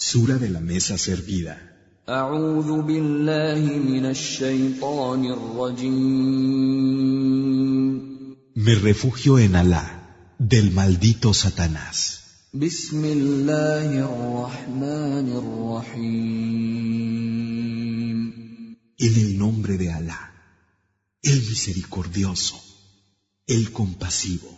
Sura de la mesa servida. Me refugio en Alá, del maldito Satanás. En el nombre de Alá, el misericordioso, el compasivo.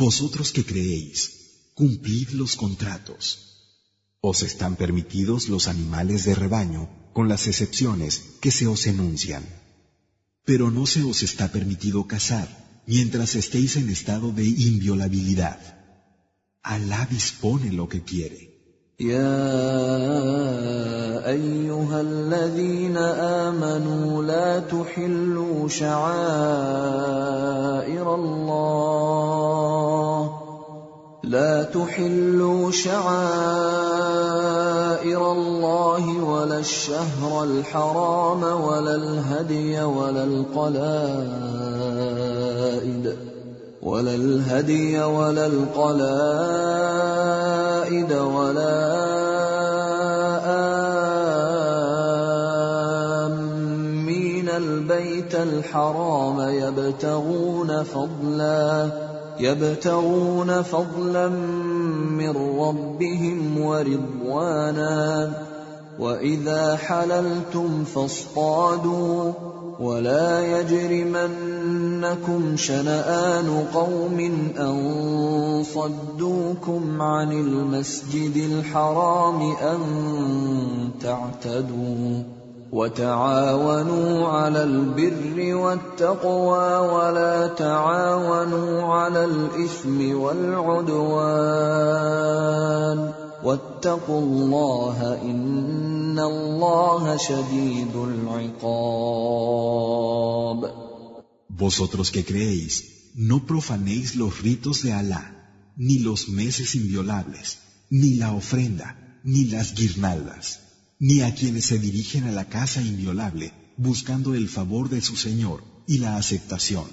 Vosotros que creéis, cumplid los contratos. Os están permitidos los animales de rebaño, con las excepciones que se os enuncian. Pero no se os está permitido cazar mientras estéis en estado de inviolabilidad. Alá dispone lo que quiere. يا ايها الذين امنوا لا تحلوا شعائر الله لا تحلوا شعائر الله ولا الشهر الحرام ولا الهدي ولا القلائد ولا الهدي ولا القلائد ولا آمين البيت الحرام يبتغون فضلا يبتغون فضلا من ربهم ورضوانا. وإذا حللتم فاصطادوا ولا يجرمنكم شنآن قوم أن صدوكم عن المسجد الحرام أن تعتدوا. وتعاونوا على البر والتقوى ولا تعاونوا على الإثم والعدوان واتقوا الله إن الله شديد العقاب Vosotros que creéis, no profanéis los ritos de Alá, ni los meses inviolables, ni la ofrenda, ni las guirnaldas, ni a quienes se dirigen a la casa inviolable buscando el favor de su Señor y la aceptación.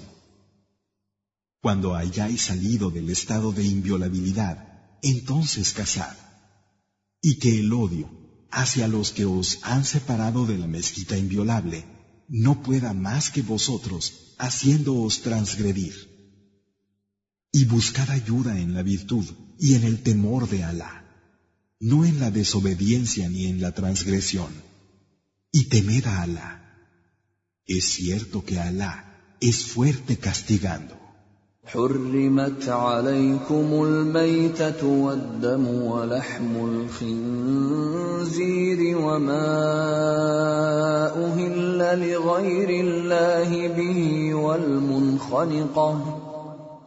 Cuando hayáis salido del estado de inviolabilidad, entonces casad. Y que el odio hacia los que os han separado de la mezquita inviolable no pueda más que vosotros haciéndoos transgredir. Y buscad ayuda en la virtud y en el temor de Alá, no en la desobediencia ni en la transgresión. Y temed a Alá. Es cierto que Alá es fuerte castigando. حرمت عليكم الميتة والدم ولحم الخنزير وما أهل لغير الله به والمنخنقة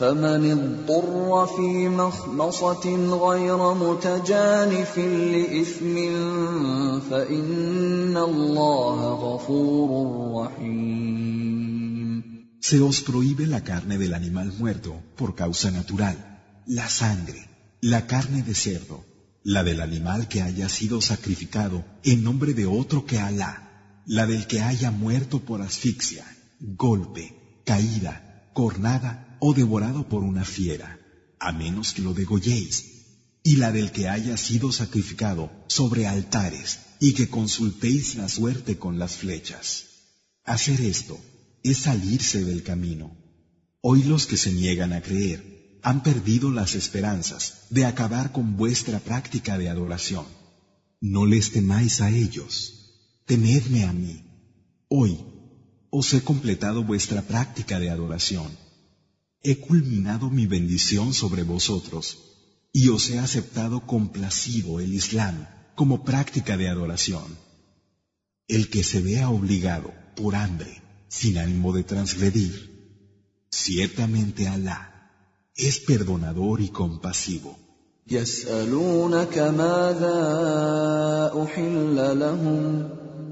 فمن اضطر في مخمصه غير متجانف لاثم فان الله غفور رحيم Se os prohíbe la carne del animal muerto por causa natural, la sangre, la carne de cerdo, la del animal que haya sido sacrificado en nombre de otro que Alá, la del que haya muerto por asfixia, golpe, caída, cornada o devorado por una fiera, a menos que lo degolléis. y la del que haya sido sacrificado sobre altares y que consultéis la suerte con las flechas. Hacer esto es salirse del camino. Hoy los que se niegan a creer han perdido las esperanzas de acabar con vuestra práctica de adoración. No les temáis a ellos, temedme a mí. Hoy os he completado vuestra práctica de adoración. He culminado mi bendición sobre vosotros y os he aceptado complacido el Islam como práctica de adoración. El que se vea obligado por hambre, sin ánimo de transgredir, ciertamente Alá es perdonador y compasivo.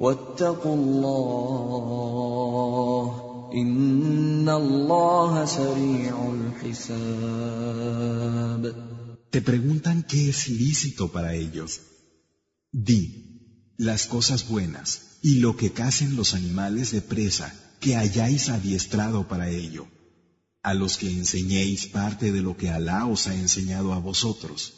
واتقوا الله ان الله سريع الحساب Te preguntan qué es lícito para ellos. Di, las cosas buenas y lo que casen los animales de presa que hayáis adiestrado para ello, a los que enseñéis parte de lo que Alá os ha enseñado a vosotros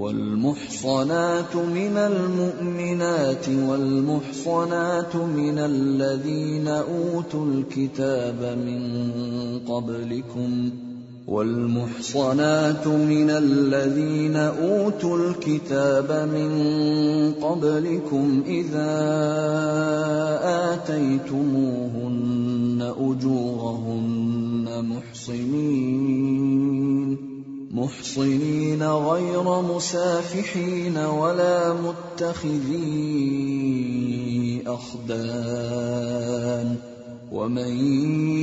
والمحصنات من المؤمنات والمحصنات من الذين أوتوا الكتاب من قبلكم والمحصنات من الذين أوتوا الكتاب من قبلكم إذا آتيتموهن أجورهن محصنين. محصنين غير مسافحين ولا متخذي اخدان ومن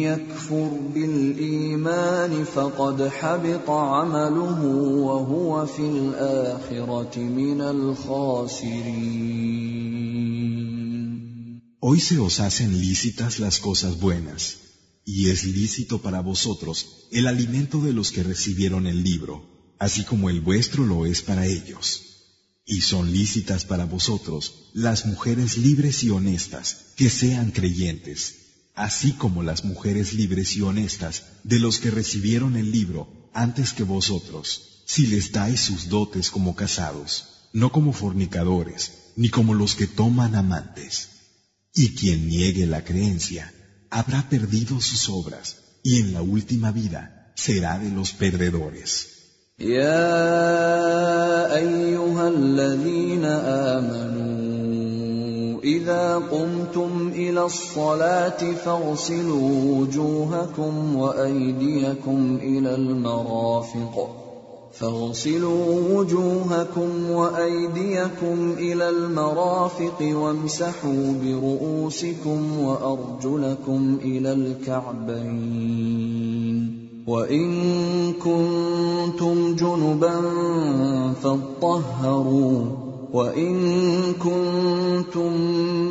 يكفر بالايمان فقد حبط عمله وهو في الاخره من الخاسرين Hoy se os hacen lícitas las cosas buenas y es lícito para vosotros el alimento de los que recibieron el libro, así como el vuestro lo es para ellos. Y son lícitas para vosotros las mujeres libres y honestas que sean creyentes, así como las mujeres libres y honestas de los que recibieron el libro antes que vosotros, si les dais sus dotes como casados, no como fornicadores, ni como los que toman amantes. Y quien niegue la creencia, habrá perdido sus obras y en la última vida será de los perdedores. يا ايها الذين امنوا اذا قمتم الى الصلاه فاغسلوا وجوهكم وايديكم الى المرافق فاغسلوا وجوهكم وأيديكم إلى المرافق وامسحوا برؤوسكم وأرجلكم إلى الكعبين. وإن كنتم جنبا فاطهروا. وان كنتم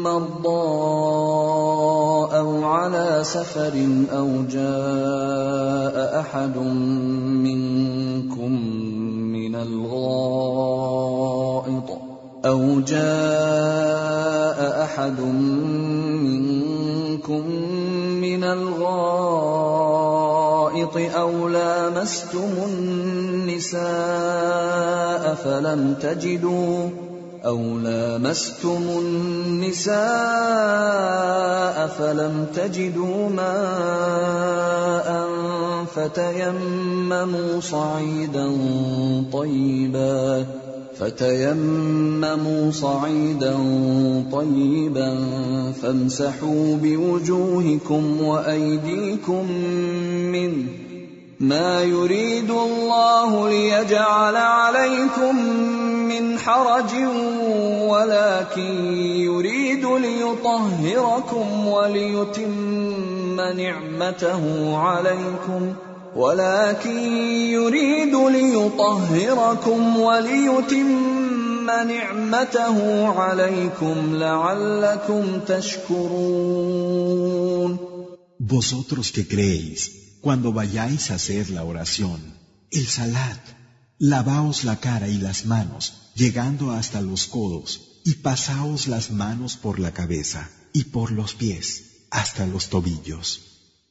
مرضى أو على سفر أو جاء احد منكم من الغائط أو جاء احد منكم من الغائط أو لامستم النساء فلم تجدوا أو لامستم النساء فلم تجدوا ماء فتيمموا صعيدا طيبا فتيمموا صعيدا طيبا فامسحوا بوجوهكم وايديكم منه ما يريد الله ليجعل عليكم من حرج ولكن يريد ليطهركم وليتم نعمته عليكم. ولكن يريد ليطهركم وليتم نعمته عليكم لعلكم تشكرون. Vosotros que creéis, cuando vayáis a hacer la oración, el salat, lavaos la cara y las manos, llegando hasta los codos, y pasaos las manos por la cabeza y por los pies, hasta los tobillos.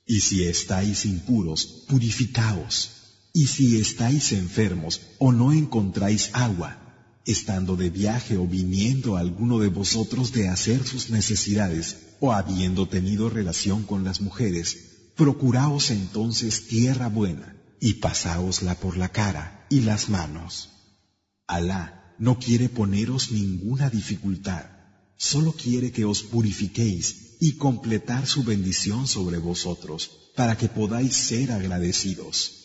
Y si estáis impuros, purificaos. Y si estáis enfermos o no encontráis agua, estando de viaje o viniendo alguno de vosotros de hacer sus necesidades o habiendo tenido relación con las mujeres, procuraos entonces tierra buena y pasáosla por la cara y las manos. Alá no quiere poneros ninguna dificultad, solo quiere que os purifiquéis y completar su bendición sobre vosotros, para que podáis ser agradecidos.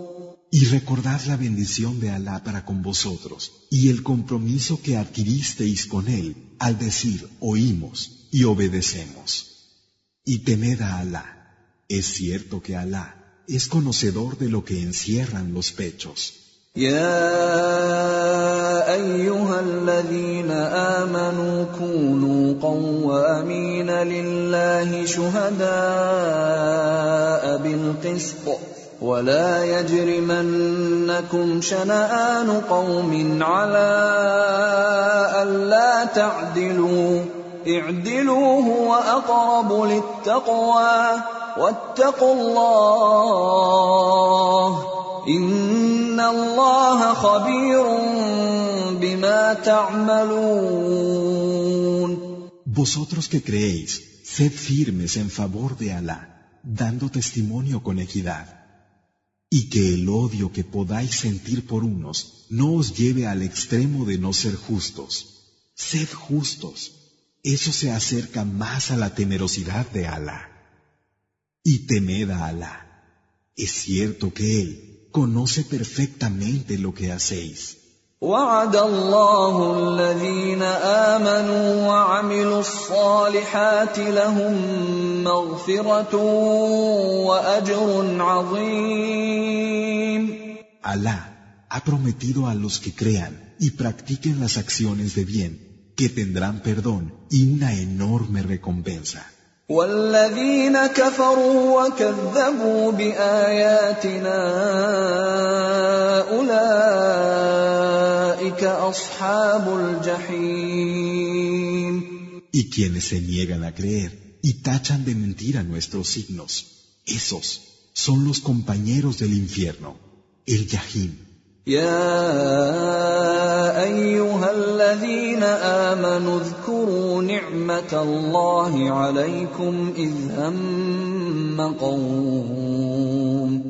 Y recordad la bendición de Alá para con vosotros y el compromiso que adquiristeis con Él al decir oímos y obedecemos. Y temed a Alá. Es cierto que Alá es conocedor de lo que encierran los pechos. ولا يجرمنكم شنآن قوم على ألا تعدلوا. اعدلوا هو أقرب للتقوى واتقوا الله. إن الله خبير بما تعملون. Vosotros que creéis, sed firmes en favor de Alá, dando testimonio con equidad. Y que el odio que podáis sentir por unos no os lleve al extremo de no ser justos. Sed justos, eso se acerca más a la temerosidad de Alá. Y temed a Alá. Es cierto que Él conoce perfectamente lo que hacéis. وعد الله الذين امنوا وعملوا الصالحات لهم مغفره واجر عظيم Alá ha prometido a los que crean y practiquen las acciones de bien que tendrán perdón y una enorme recompensa. والذين كفروا وكذبوا اصحاب الجحيم Y quienes se niegan a creer y tachan de mentira nuestros signos, esos son los compañeros del infierno, el Yahim. يا ايها الذين امنوا اذكروا نعمه الله عليكم اذ هم قوم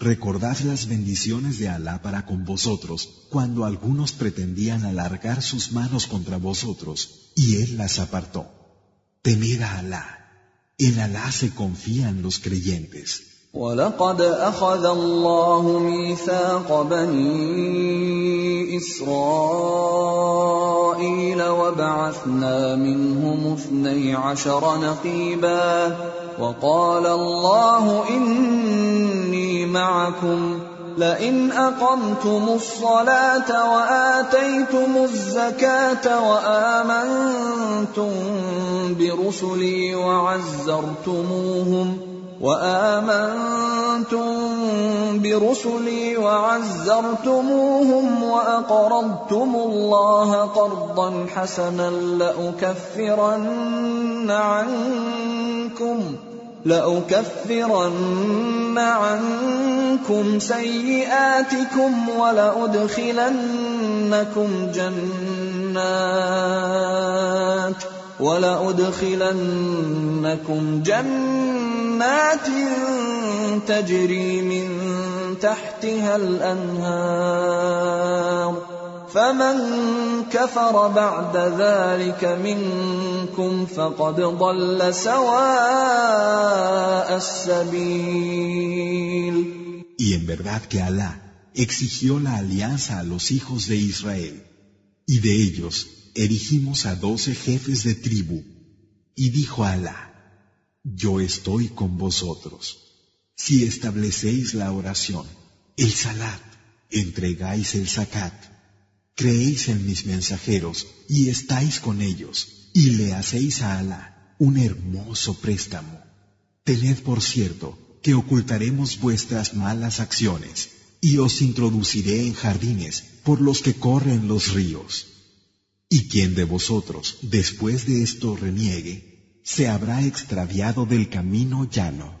recordad las bendiciones de Alá para con vosotros cuando algunos pretendían alargar sus manos contra vosotros y Él las apartó. Temed a Alá. En Alá se confían los creyentes. ولقد اخذ الله ميثاق بني اسرائيل وبعثنا منهم اثني عشر نقيبا وقال الله إني معكم لئن أقمتم الصلاة وآتيتم الزكاة وآمنتم برسلي وعزرتموهم ۖ وآمنتم برسلي وعزرتموهم وأقرضتم الله قرضا حسنا لأكفرن عنكم لأكفرن عنكم سيئاتكم ولأدخلنكم جنات ولأدخلنكم جنات تجري من تحتها الأنهار فمن كفر بعد ذلك منكم فقد ضل سواء السبيل Y en verdad que Alá exigió la alianza a los hijos de Israel, y de ellos erigimos a doce jefes de tribu, y dijo Alá, yo estoy con vosotros. Si establecéis la oración, el salat, entregáis el zakat, creéis en mis mensajeros y estáis con ellos, y le hacéis a Alá un hermoso préstamo. Tened por cierto que ocultaremos vuestras malas acciones, y os introduciré en jardines por los que corren los ríos. Y quien de vosotros, después de esto, reniegue, se habrá extraviado del camino llano.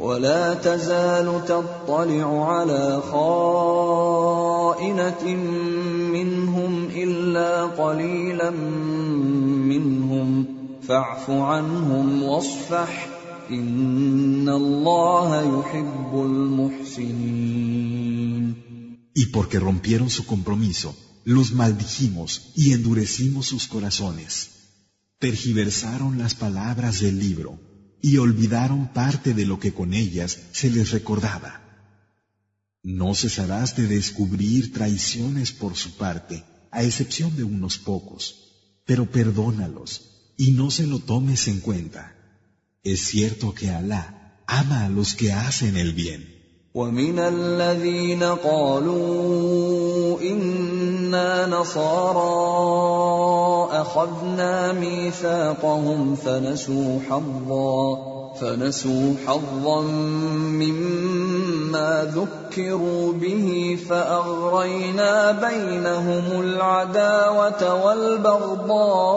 ولا تزال تطلع على خائنه منهم الا قليلا منهم فاعف عنهم واصفح ان الله يحب المحسنين Y porque rompieron su compromiso, los maldijimos y endurecimos sus corazones. Tergiversaron las palabras del libro y olvidaron parte de lo que con ellas se les recordaba. No cesarás de descubrir traiciones por su parte, a excepción de unos pocos, pero perdónalos y no se lo tomes en cuenta. Es cierto que Alá ama a los que hacen el bien. ومن الذين قالوا إنا نصارى أخذنا ميثاقهم فنسوا حظا فنسوا حظا مما ذكروا به فأغرينا بينهم العداوة والبغضاء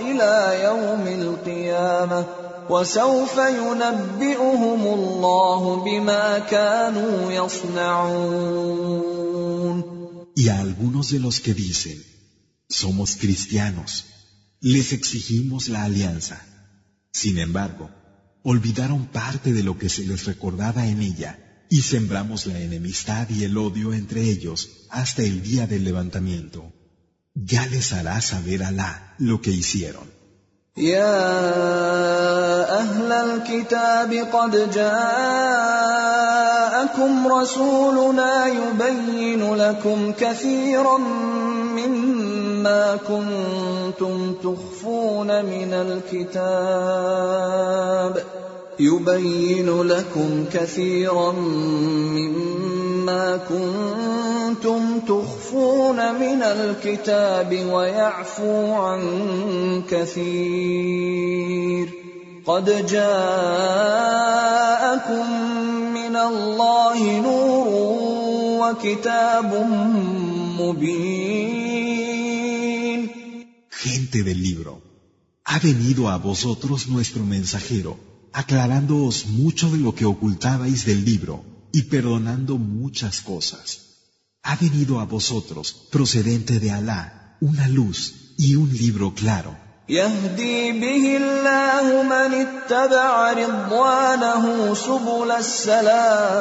إلى يوم القيامة. وسوف ينبئهم الله بما كانوا يصنعون Y a algunos de los que dicen, somos cristianos, les exigimos la alianza. Sin embargo, olvidaron parte de lo que se les recordaba en ella y sembramos la enemistad y el odio entre ellos hasta el día del levantamiento. Ya les hará saber Alá lo que hicieron. يا أهل الكتاب قد جاءكم رسولنا يبين لكم كثيرا مما كنتم تخفون من الكتاب. يبين لكم كثيرا مما كنتم تخفون من الكتاب ويعفو عن كثير قد جاءكم من الله نور وكتاب مبين Gente del libro, ha venido a vosotros nuestro mensajero, aclarándoos mucho de lo que ocultabais del libro y perdonando muchas cosas. Ha venido a vosotros, procedente de Alá, una luz y un libro claro. يهدي به الله من اتبع رضوانه سبل السلام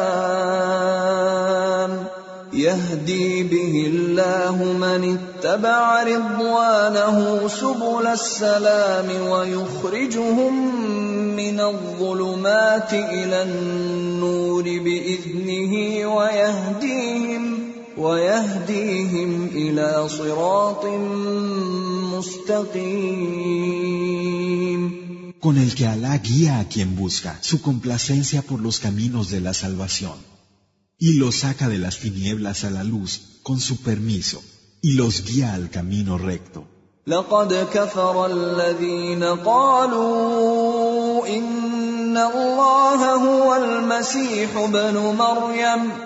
يهدي به الله من اتبع رضوانه سبل السلام ويخرجهم من الظلمات إلى النور بإذنه ويهديهم ويهديهم إلى صراط مستقيم. Con el que Alá guía a quien busca su complacencia por los caminos de la salvación. y los saca de las tinieblas a la luz con su permiso y los guía al camino recto. لقد كفر الذين قالوا إن الله هو المسيح ابن مريم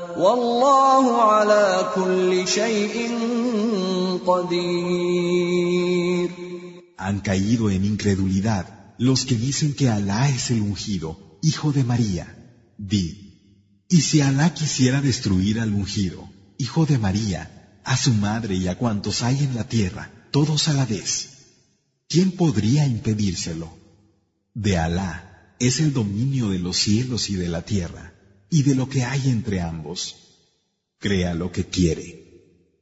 والله على كل شيء Han caído en incredulidad los que dicen que Alá es el ungido, hijo de María. Di, y si Alá quisiera destruir al ungido, hijo de María, a su madre y a cuantos hay en la tierra, todos a la vez, ¿quién podría impedírselo? De Alá es el dominio de los cielos y de la tierra, y de lo que hay entre ambos. Crea lo que quiere.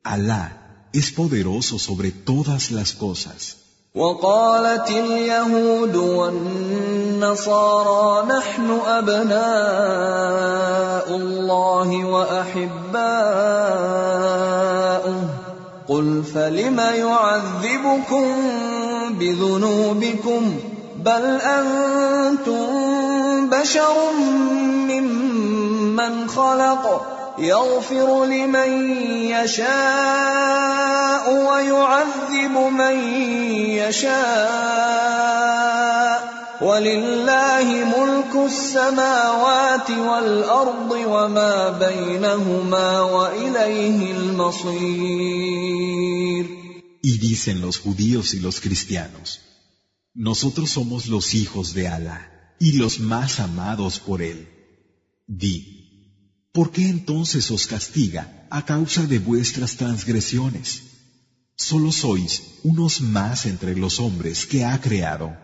Alá es poderoso sobre todas las cosas. وقالت اليهود والنصارى نحن أبناء الله وأحباؤه قل فلم يعذبكم بذنوبكم بل أنتم بشر ممن خلق يغفر لمن يشاء ويعذب من يشاء. ولله ملك السماوات والارض وما بينهما واليه المصير. Y dicen los judíos y los cristianos, nosotros somos los hijos de Alá y los más amados por él. Di, ¿Por qué entonces os castiga a causa de vuestras transgresiones? Solo sois unos más entre los hombres que ha creado.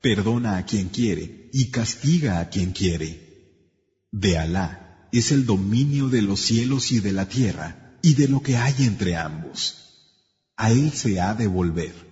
Perdona a quien quiere y castiga a quien quiere. De Alá es el dominio de los cielos y de la tierra y de lo que hay entre ambos. A Él se ha de volver.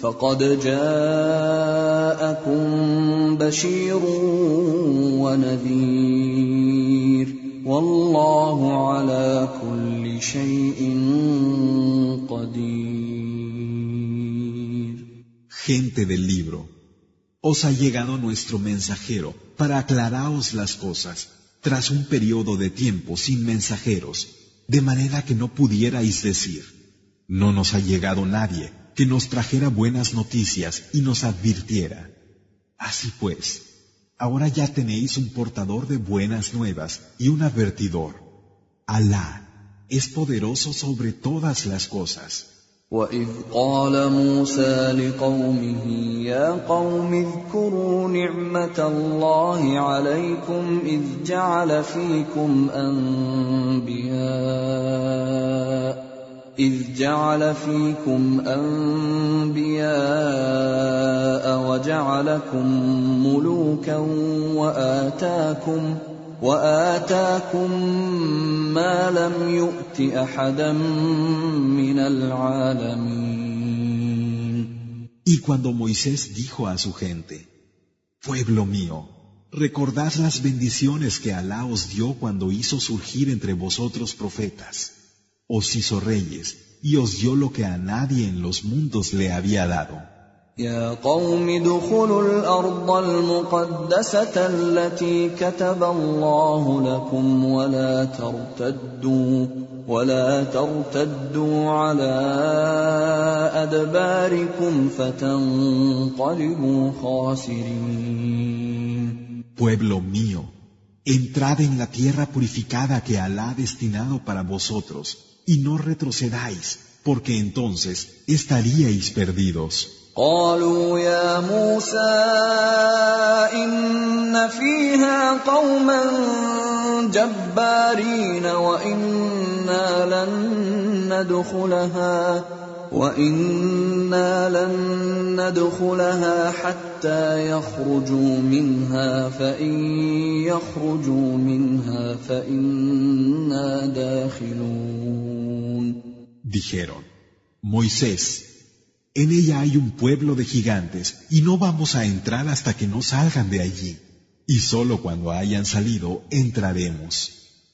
فقد جاءكم بشير ونذير والله على كل شيء قدير Gente del libro, os ha llegado nuestro mensajero para aclaraos las cosas tras un periodo de tiempo sin mensajeros, de manera que no pudierais decir, no nos ha llegado nadie que nos trajera buenas noticias y nos advirtiera. Así pues, ahora ya tenéis un portador de buenas nuevas y un advertidor. Alá es poderoso sobre todas las cosas. وإذ قال موسى لقومه يا قوم اذكروا نعمة الله عليكم إذ جعل فيكم أنبياء إذ جعل فيكم أنبياء وجعلكم ملوكا وآتاكم وآتاكم ما لم يؤت أحدا من العالمين. Y cuando Moisés dijo a su gente, Pueblo mío, recordad las bendiciones que Alá os dio cuando hizo surgir entre vosotros profetas os hizo reyes y os dio lo que a nadie en los mundos le había dado. يا قوم ادخلوا الارض المقدسه التي كتب الله لكم ولا ترتدوا ولا ترتدوا على ادباركم فتنقلبوا خاسرين Pueblo mío, entrad en la tierra purificada que Alá ha destinado para vosotros y no retrocedáis, porque entonces estaríais perdidos. قالوا يا موسى إن فيها قوما جبارين وإنا لن ندخلها وإنا لن ندخلها حتى يخرجوا منها فإن يخرجوا منها فإنا داخلون Dijeron, Moisés, en ella hay un pueblo de gigantes y no vamos a entrar hasta que no salgan de allí. Y solo cuando hayan salido entraremos.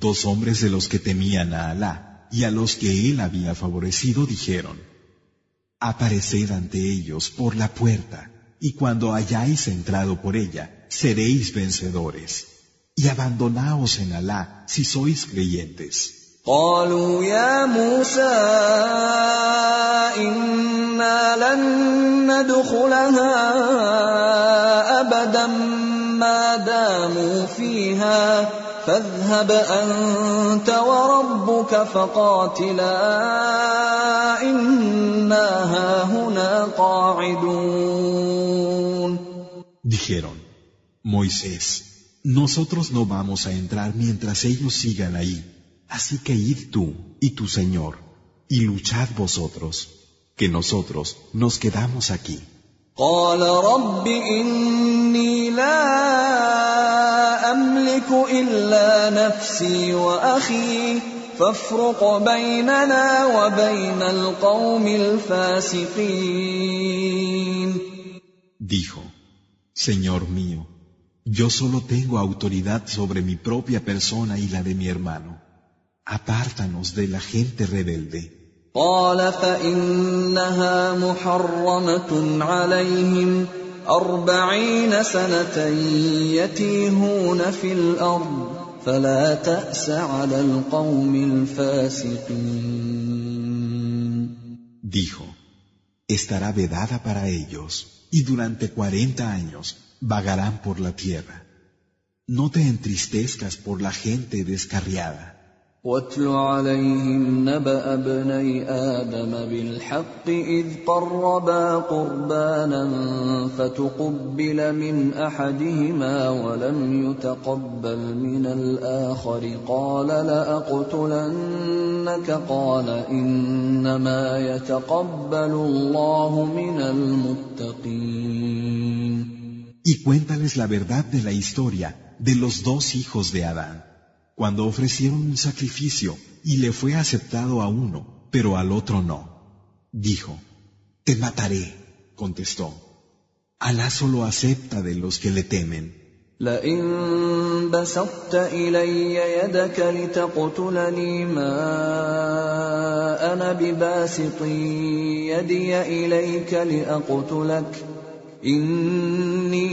Dos hombres de los que temían a Alá y a los que él había favorecido dijeron, Apareced ante ellos por la puerta, y cuando hayáis entrado por ella, seréis vencedores. Y abandonaos en Alá si sois creyentes. قالوا يا موسى انا لن ندخلها ابدا ما داموا فيها فاذهب انت وربك فقاتلا انا هاهنا قاعدون Dijeron, Moisés, nosotros no vamos a entrar mientras ellos sigan ahí. Así que id tú y tu Señor, y luchad vosotros, que nosotros nos quedamos aquí. قال رب اني لا املك الا نفسي واخي فافرق بيننا وبين القوم الفاسقين Dijo, Señor mío, yo solo tengo autoridad sobre mi propia persona y la de mi hermano. Apártanos de la gente rebelde. قال فانها محرمه عليهم اربعين سنه يتيهون في الارض فلا تاس على القوم الفاسقين Dijo, estará vedada para ellos, y durante cuarenta años vagarán por la tierra. No te entristezcas por la gente descarriada. واتل عليهم نبأ ابني آدم بالحق إذ قربا قربانا فتقبل من أحدهما ولم يتقبل من الآخر. قال لأقتلنك؟ قال إنما يتقبل الله من المتقين. Y cuéntales la verdad de la historia de los dos hijos de Adán. Cuando ofrecieron un sacrificio y le fue aceptado a uno, pero al otro no. Dijo, Te mataré, contestó. Alá solo acepta de los que le temen. لئن بسطت الي يدك لتقتلني ما انا بباسط يدي اليك لاقتلك اني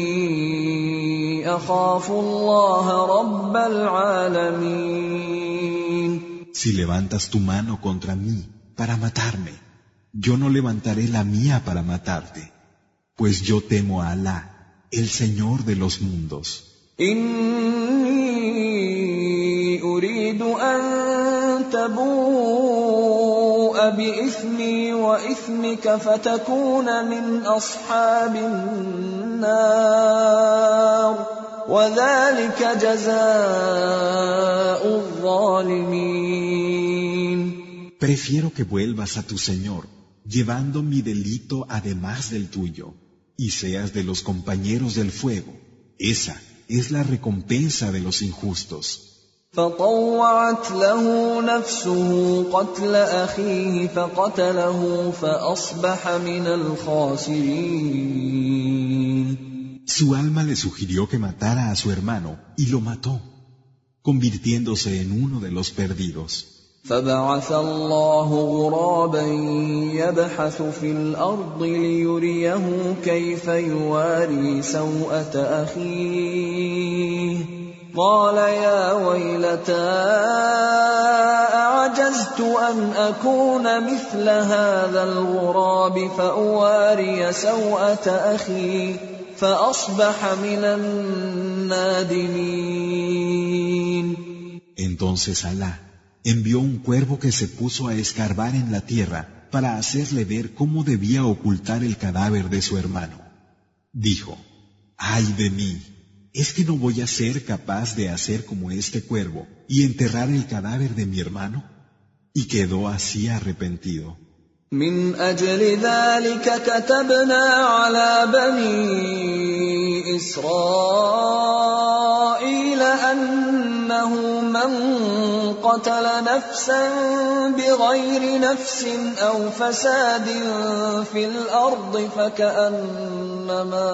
si levantas tu mano contra mí para matarme, yo no levantaré la mía para matarte, pues yo temo a Alá, el Señor de los mundos. إني أريد أن تبوء بإثمي وإثمك فتكون من أصحاب النار وذلك جزاء الظالمين Prefiero que vuelvas a tu Señor, llevando mi delito además del tuyo, y seas de los compañeros del fuego. Esa es la recompensa de los injustos. فطوعت له نفسه قتل أخيه فقتله فأصبح من الخاسرين Su alma le sugirió que matara a su hermano y lo mató, convirtiéndose en uno de los perdidos. فبعث الله غرابا يبحث في الأرض ليريه كيف يواري سوءة أخيه قال يا ويلتى اعجزت ان اكون مثل هذا الغراب فاواري سوءه اخي فاصبح من النادمين Entonces Alá envió un cuervo que se puso a escarbar en la tierra para hacerle ver cómo debía ocultar el cadáver de su hermano. Dijo, ¡ay de mí! ¿Es que no voy a ser capaz de hacer como este cuervo y enterrar el cadáver de mi hermano? Y quedó así arrepentido. من اجل ذلك كتبنا على بني اسرائيل انه من قتل نفسا بغير نفس او فساد في الارض فكانما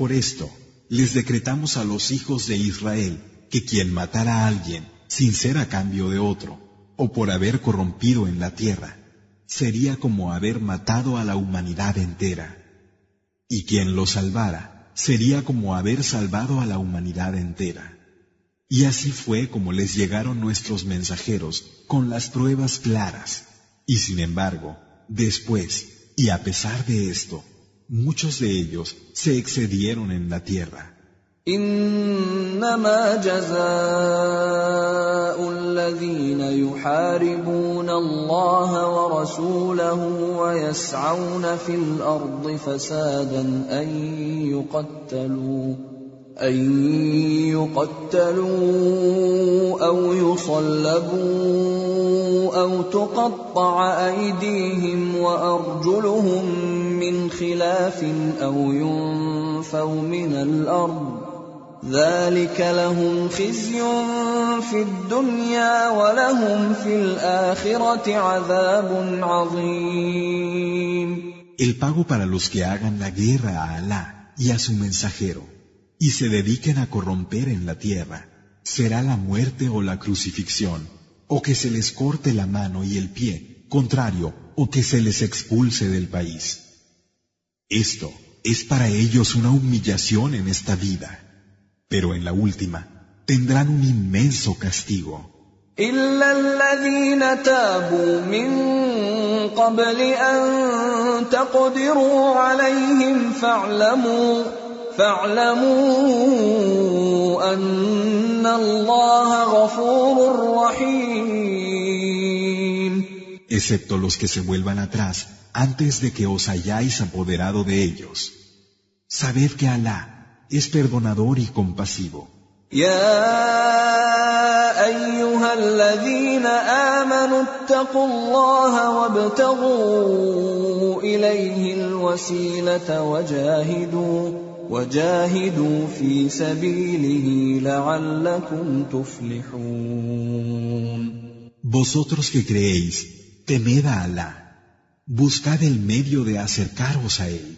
Por esto, les decretamos a los hijos de Israel que quien matara a alguien sin ser a cambio de otro, o por haber corrompido en la tierra, sería como haber matado a la humanidad entera. Y quien lo salvara sería como haber salvado a la humanidad entera. Y así fue como les llegaron nuestros mensajeros con las pruebas claras. Y sin embargo, después, y a pesar de esto, muchos de ellos se excedieron en la tierra. إنما جزاء الذين يحاربون الله ورسوله ويسعون في الأرض فسادا أن يقتلوا أن يقتلوا أو يصلبوا أو تقطع أيديهم وأرجلهم من خلاف أو ينفوا من الأرض ذلك لهم خزي في الدنيا ولهم في الآخرة عذاب عظيم. El pago para los que hagan la guerra a Alá y a su mensajero y se dediquen a corromper en la tierra será la muerte o la crucifixión, o que se les corte la mano y el pie, contrario, o que se les expulse del país. Esto es para ellos una humillación en esta vida, pero en la última tendrán un inmenso castigo. إلا الذين تابوا من قبل أن تقدروا عليهم فاعلموا فاعلموا أن الله غفور رحيم excepto los que se vuelvan atrás antes de que os hayáis apoderado de ellos. Sabed que Alá es perdonador y compasivo. يا ايها الذين امنوا اتقوا الله وابتغوا اليه الوسيله وجاهدوا وجاهدوا في سبيله لعلكم تفلحون Vosotros que creéis, temed a Alá, buscad el medio de acercaros a Él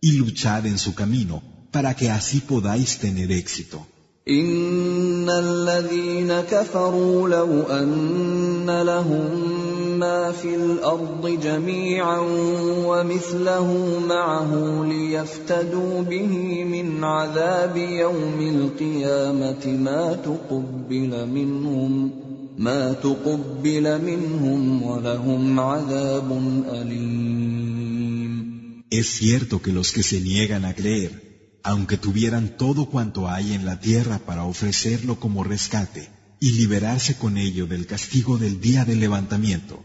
y luchad en su camino para que así podáis tener éxito. ان الذين كفروا لو ان لهم ما في الارض جميعا ومثله معه ليفتدوا به من عذاب يوم القيامه ما تقبل منهم ما تقبل منهم ولهم عذاب اليم Es cierto que los que se niegan a creer, aunque tuvieran todo cuanto hay en la tierra para ofrecerlo como rescate y liberarse con ello del castigo del día del levantamiento,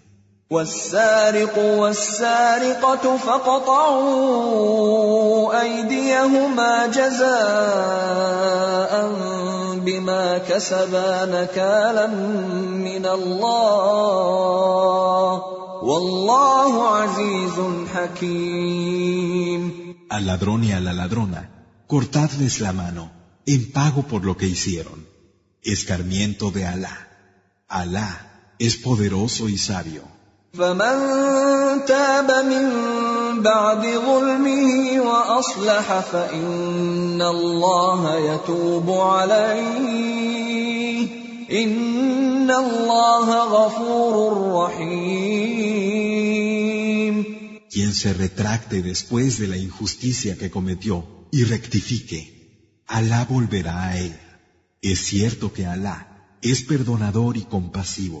والسارق والسارقة فقطعوا أيديهما جزاء بما كسبا نكالا من الله والله عزيز حكيم Al ladrón y a la ladrona, cortadles la mano en pago por lo que hicieron. Escarmiento de Alá. Alá es poderoso y sabio. فمن تاب من بعد ظلمه واصلح فان الله يتوب عليه ان الله غفور رحيم Quien se retracte después de la injusticia que cometió y rectifique, Alá volverá a él. Es cierto que Alá es perdonador y compasivo.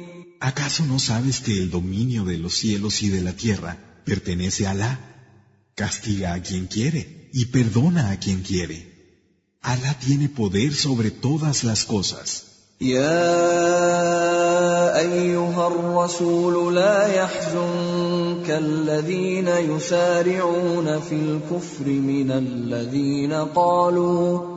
¿Acaso no sabes que el dominio de los cielos y de la tierra pertenece a Alá? Castiga a quien quiere y perdona a quien quiere. Alá tiene poder sobre todas las cosas. يا ايها الرسول لا يحزنك الذين يسارعون في الكفر من الذين قالوا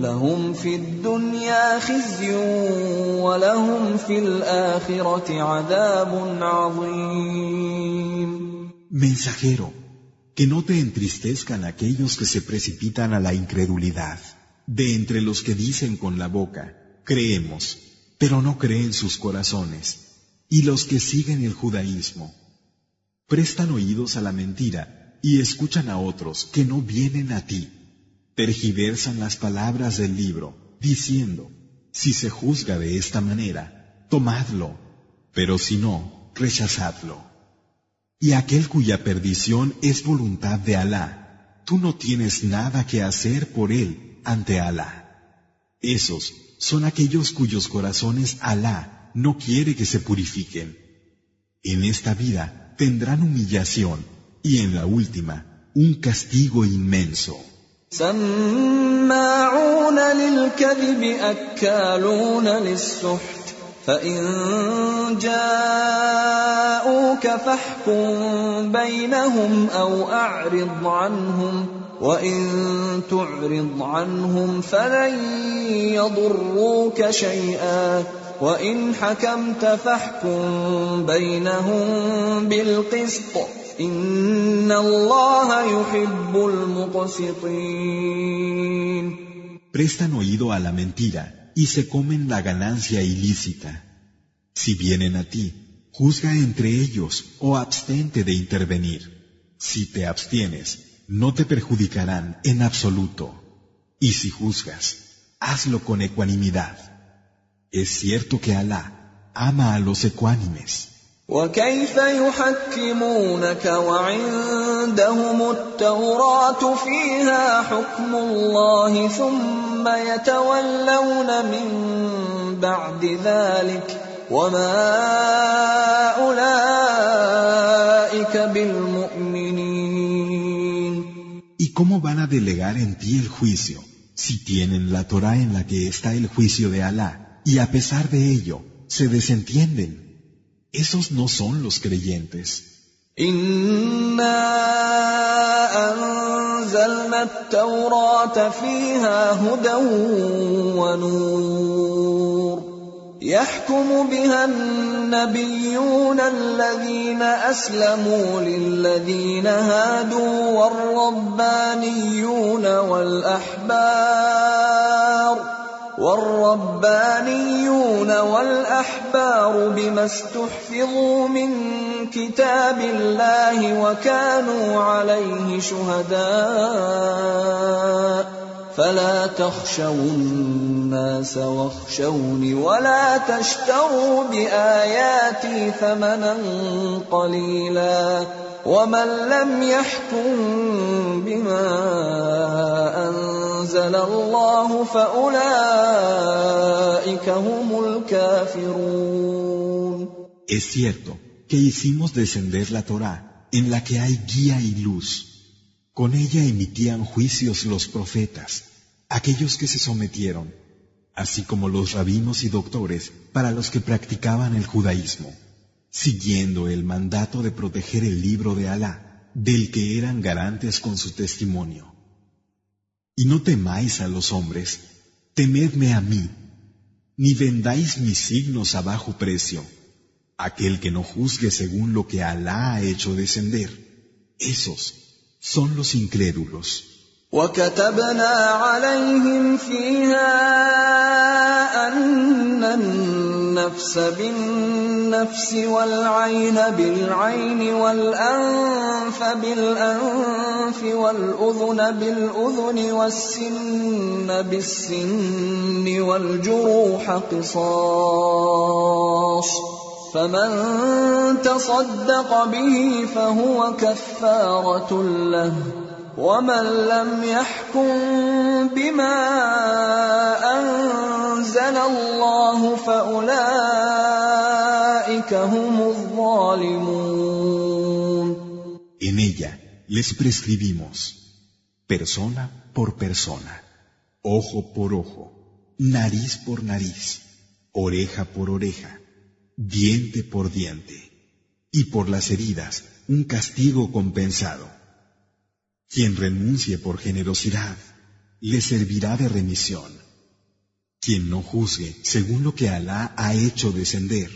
لهم في الدنيا خزي ولهم في الآخرة عذاب عظيم Mensajero, que no te entristezcan aquellos que se precipitan a la incredulidad, de entre los que dicen con la boca, creemos, pero no creen sus corazones, y los que siguen el judaísmo. Prestan oídos a la mentira y escuchan a otros que no vienen a ti tergiversan las palabras del libro, diciendo, si se juzga de esta manera, tomadlo, pero si no, rechazadlo. Y aquel cuya perdición es voluntad de Alá, tú no tienes nada que hacer por él ante Alá. Esos son aquellos cuyos corazones Alá no quiere que se purifiquen. En esta vida tendrán humillación y en la última un castigo inmenso. سماعون للكذب أكالون للسحت. فإن جاءوك فاحكم بينهم أو أعرض عنهم وإن تعرض عنهم فلن يضروك شيئا. وإن حكمت فاحكم بينهم بالقسط Prestan oído a la mentira y se comen la ganancia ilícita. Si vienen a ti, juzga entre ellos o abstente de intervenir. Si te abstienes, no te perjudicarán en absoluto. Y si juzgas, hazlo con ecuanimidad. Es cierto que Alá ama a los ecuánimes. وكيف يحكمونك وعندهم التوراة فيها حكم الله ثم يتولون من بعد ذلك وما أولئك بالمؤمنين ¿Y cómo van a delegar en ti el juicio si tienen la Torah en la que está el juicio de Alá y a pesar de ello se desentienden? Esos no son los creyentes. إنا أنزلنا التوراة فيها هدى ونور يحكم بها النبيون الذين أسلموا للذين هادوا والربانيون والأحبار والربانيون والأحبار بما استحفظوا من كتاب الله وكانوا عليه شهداء فلا تخشوا الناس واخشوني ولا تشتروا بآياتي ثمنا قليلا ومن لم يحكم بما أنزل الله فأولئك هم الكافرون Es cierto que hicimos descender la Torá en la que hay guía y luz. Con ella emitían juicios los profetas, aquellos que se sometieron, así como los rabinos y doctores para los que practicaban el judaísmo siguiendo el mandato de proteger el libro de Alá, del que eran garantes con su testimonio. Y no temáis a los hombres, temedme a mí, ni vendáis mis signos a bajo precio. Aquel que no juzgue según lo que Alá ha hecho descender, esos son los incrédulos. وكتبنا عليهم فيها أن النفس بالنفس والعين بالعين والأنف بالأنف والأذن بالأذن والسن بالسن والجروح قصاص فمن تصدق به فهو كفارة له ومن لم يحكم بما انزل الله فاولئك هم الظالمون En ella les prescribimos persona por persona, ojo por ojo, nariz por nariz, oreja por oreja, diente por diente, y por las heridas un castigo compensado. Quien renuncie por generosidad, le servirá de remisión. Quien no juzgue según lo que Alá ha hecho descender,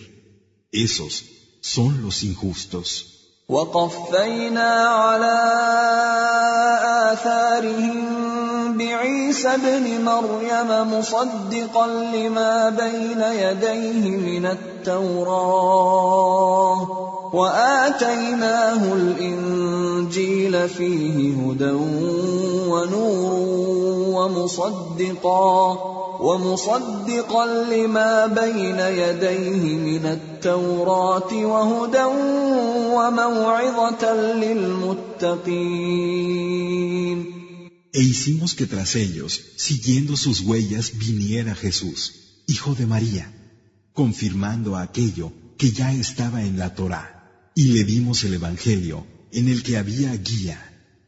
esos son los injustos. وقفينا على آثارهم بعيسى ابن مريم مصدقا لما بين يديه من التوراه واتيناه الانجيل فيه هدى ونور ومصدقا ومصدقا لما بين يديه من التوراه وهدى وموعظه للمتقين E hicimos que tras ellos, siguiendo sus huellas, viniera Jesús, hijo de María, confirmando aquello que ya estaba en la Torá y le dimos el Evangelio en el que había guía,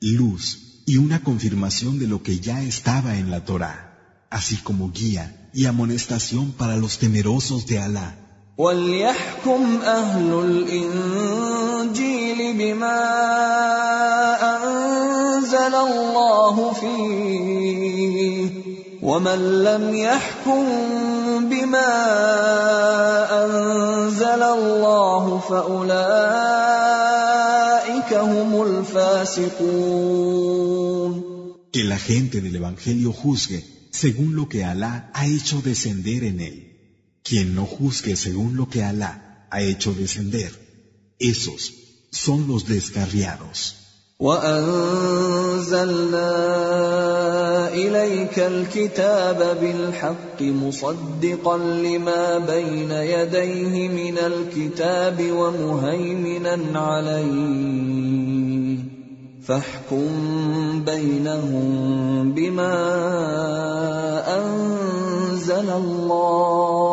luz y una confirmación de lo que ya estaba en la Torá, así como guía y amonestación para los temerosos de Alá. ومن لم يحكم بما انزل الله فاولئك هم الفاسقون Que la gente del Evangelio juzgue según lo que Alá ha hecho descender en él. Quien no juzgue según lo que Alá ha hecho descender, esos son los descarriados. وأنزلنا إليك الكتاب بالحق مصدقا لما بين يديه من الكتاب ومهيمنا عليه. فاحكم بينهم بما أنزل الله.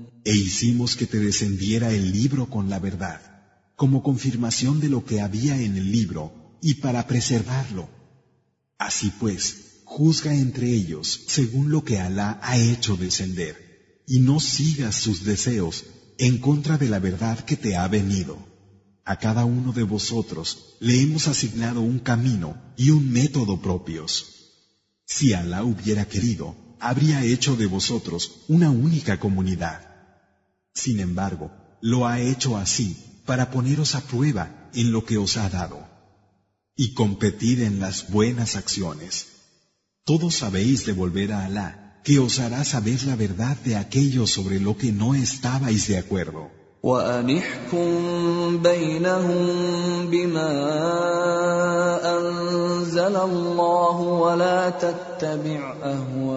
E hicimos que te descendiera el libro con la verdad, como confirmación de lo que había en el libro y para preservarlo. Así pues, juzga entre ellos según lo que Alá ha hecho descender, y no sigas sus deseos en contra de la verdad que te ha venido. A cada uno de vosotros le hemos asignado un camino y un método propios. Si Alá hubiera querido, habría hecho de vosotros una única comunidad. Sin embargo, lo ha hecho así para poneros a prueba en lo que os ha dado. Y competid en las buenas acciones. Todos sabéis de volver a Alá, que os hará saber la verdad de aquello sobre lo que no estabais de acuerdo. وأنحكم بينهم بما أنزل الله ولا تتبع أهواءهم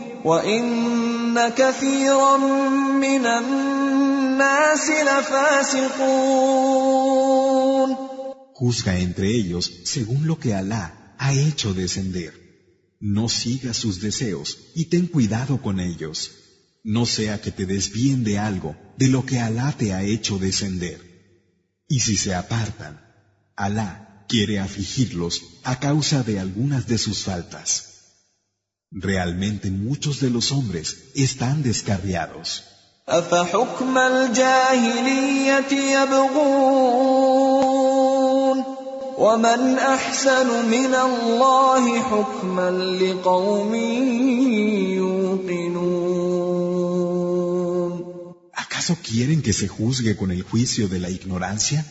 وإن كثيرا من الناس لفاسقون Juzga entre ellos según lo que Alá ha hecho descender. No sigas sus deseos y ten cuidado con ellos. No sea que te desvíen de algo de lo que Alá te ha hecho descender. Y si se apartan, Alá quiere afligirlos a causa de algunas de sus faltas. Realmente muchos de los hombres están descarriados. أفحكم الجاهلية يبغون ومن أحسن من الله حكما لقوم يوقنون ¿Acaso quieren que se juzgue con el juicio de la ignorancia?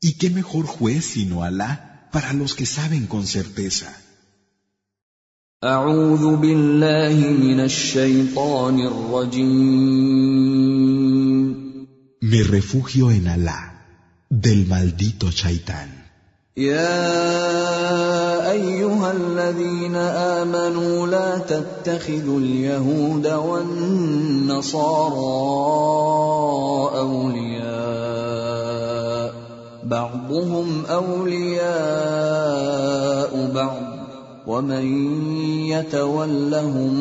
¿Y qué mejor juez sino Alá para los que saben con certeza? أعوذ بالله من الشيطان الرجيم. Me refugio en Alá, del maldito Chaitán. يا أيها الذين آمنوا لا تتخذوا اليهود والنصارى أولياء. بعضهم أولياء بعض. ومن يتولهم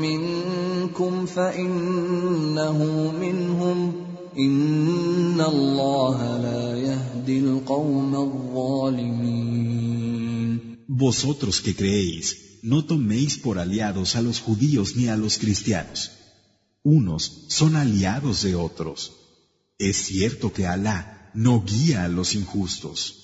منكم فانه منهم ان الله لا يهدي القوم الظالمين Vosotros que creéis, no toméis por aliados a los judíos ni a los cristianos. Unos son aliados de otros. Es cierto que Alá no guía a los injustos.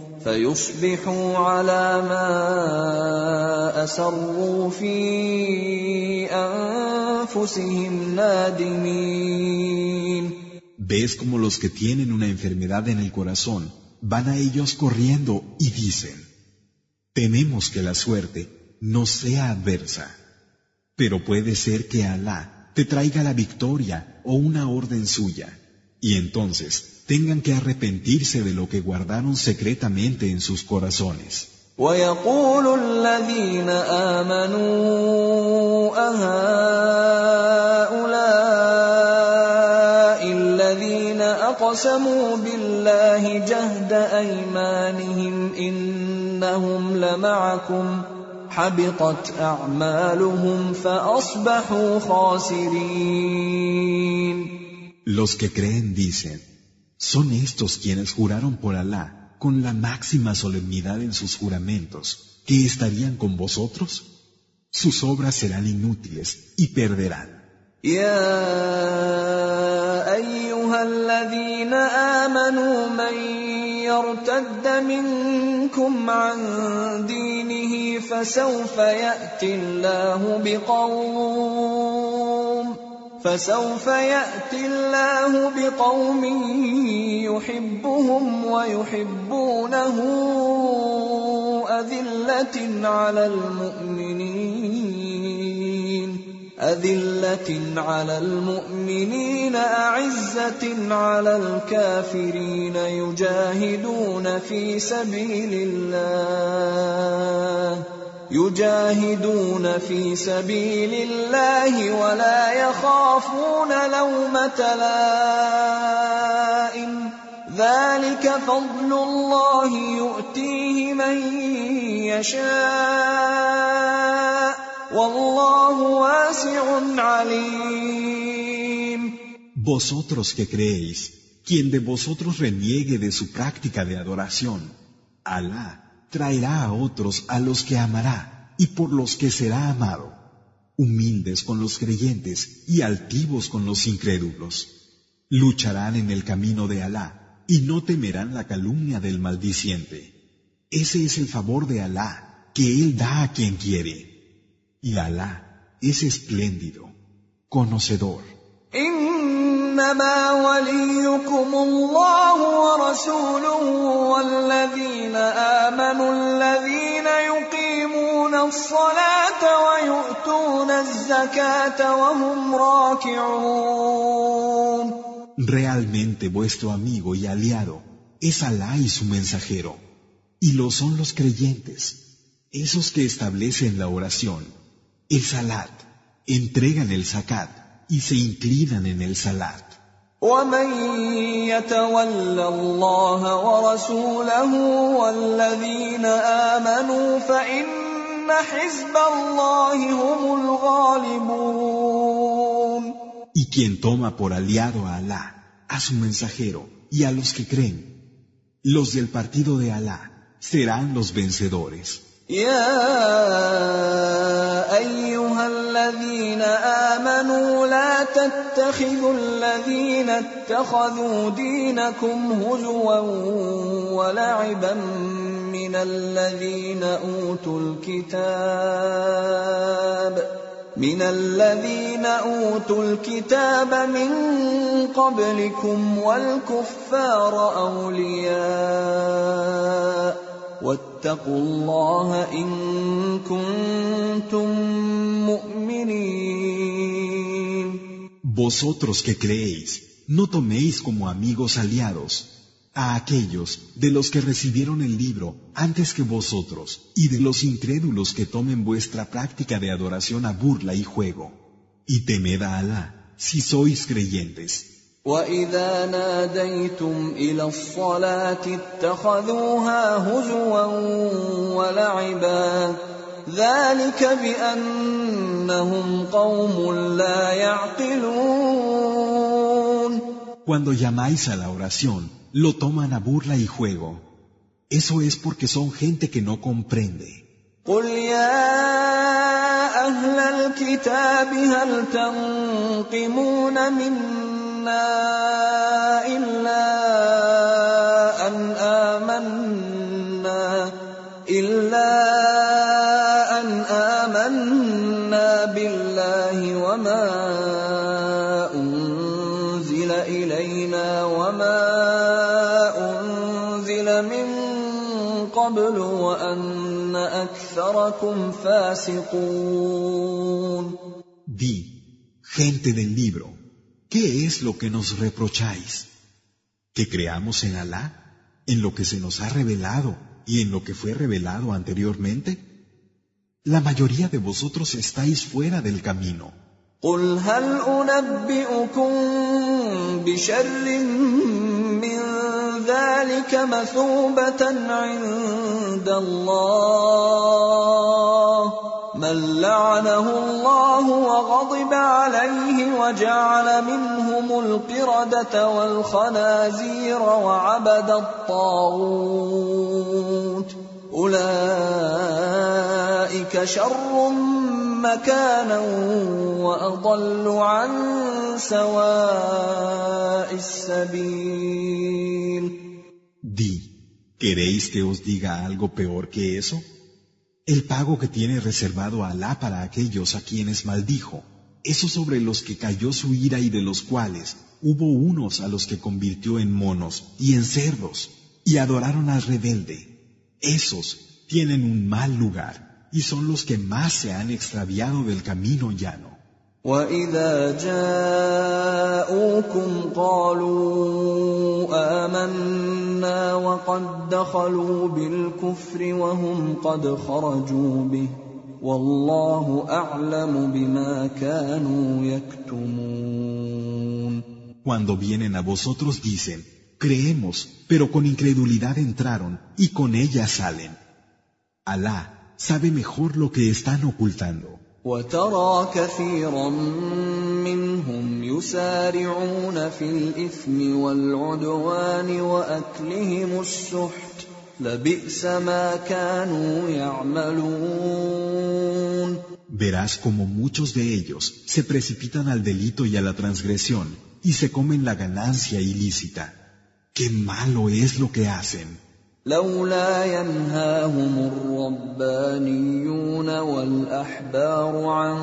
فيصبحوا على ما اسروا في انفسهم نادمين Ves como los que tienen una enfermedad en el corazón van a ellos corriendo y dicen, tememos que la suerte no sea adversa, pero puede ser que Alá te traiga la victoria o una orden suya, y entonces tengan que arrepentirse de lo que guardaron secretamente en sus corazones. ويقول الذين آمنوا أهؤلاء الذين أقسموا بالله جهد أيمانهم إنهم لمعكم حبطت أعمالهم فأصبحوا خاسرين Los que creen dicen, son estos quienes juraron por Alá con la máxima solemnidad en sus juramentos, que estarían con vosotros. Sus obras serán inútiles y perderán. يا ايها الذين امنوا من يرتد منكم عن دينه فسوف ياتي الله بقوم فسوف يأتي الله بقوم يحبهم ويحبونه أذلة على المؤمنين أذلة على المؤمنين أعزة على الكافرين يجاهدون في سبيل الله. يجاهدون في سبيل الله ولا يخافون لومة لائم. ذلك فضل الله يؤتيه من يشاء. والله واسع عليم. Vosotros que creéis, quien de vosotros reniegue de su práctica de adoración, Alá traerá a otros a los que amará y por los que será amado, humildes con los creyentes y altivos con los incrédulos. Lucharán en el camino de Alá y no temerán la calumnia del maldiciente. Ese es el favor de Alá que Él da a quien quiere. Y Alá es espléndido, conocedor. انما وليكم الله ورسوله والذين امنوا الذين يقيمون الصلاه ويؤتون الزكاه وهم راكعون Realmente vuestro amigo y aliado es Alá y su mensajero, y lo son los creyentes, esos que establecen la oración, el salat, entregan el zakat y se inclinan en el salat. ومن يتول الله ورسوله والذين امنوا فان حزب الله هم الغالبون Y quien toma por aliado a Alá, a su mensajero y a los que creen, los del partido de Alá serán los vencedores. يا ايها الذين امنوا لا تتخذوا الذين اتخذوا دينكم هزوا ولعبا من الذين اوتوا الكتاب من الذين اوتوا الكتاب من قبلكم والكفار اولياء واتقوا الله ان كنتم مؤمنين Vosotros que creéis, no toméis como amigos aliados a aquellos de los que recibieron el libro antes que vosotros y de los incrédulos que tomen vuestra práctica de adoración a burla y juego. Y temed a Alá si sois creyentes. واذا ناديتم الى الصلاه اتخذوها هزوا ولعبا ذلك بانهم قوم لا يعقلون Cuando llamáis a la oración, lo toman a burla y juego. Eso es porque son gente que no comprende. قل يا اهل الكتاب هل تنقمون منا مِنَّا إِلَّا أَنْ آمَنَّا بِاللَّهِ وَمَا أُنزِلَ إِلَيْنَا وَمَا أُنزِلَ مِن قَبْلُ وَأَنَّ أَكْثَرَكُمْ فَاسِقُونَ Di, gente del libro. ¿qué es lo que nos reprocháis? ¿Que creamos en Alá, en lo que se nos ha revelado y en lo que fue revelado anteriormente? La mayoría de vosotros estáis fuera del camino. قل هل انبئكم بشر من ذلك مثوبه عند الله من لعنه الله وغضب عليه وجعل منهم القردة والخنازير وعبد الطاغوت أولئك شر مكانا وأضل عن سواء السبيل Di, ¿queréis que os diga algo peor que eso? El pago que tiene reservado Alá para aquellos a quienes maldijo, eso sobre los que cayó su ira y de los cuales hubo unos a los que convirtió en monos y en cerdos y adoraron al rebelde. Esos tienen un mal lugar y son los que más se han extraviado del camino llano. واذا جاءوكم قالوا امنا وقد دخلوا بالكفر وهم قد خرجوا به والله اعلم بما كانوا يكتمون Cuando vienen a vosotros dicen, creemos, pero con incredulidad entraron y con ella salen. Alá sabe mejor lo que están ocultando. وترى كثيرا منهم يسارعون في الاثم والعدوان واكلهم السحت لبئس ما كانوا يعملون Verás como muchos de ellos se precipitan al delito y a la transgresión y se comen la ganancia ilícita. ¡Qué malo es lo que hacen! لولا ينهاهم الربانيون والاحبار عن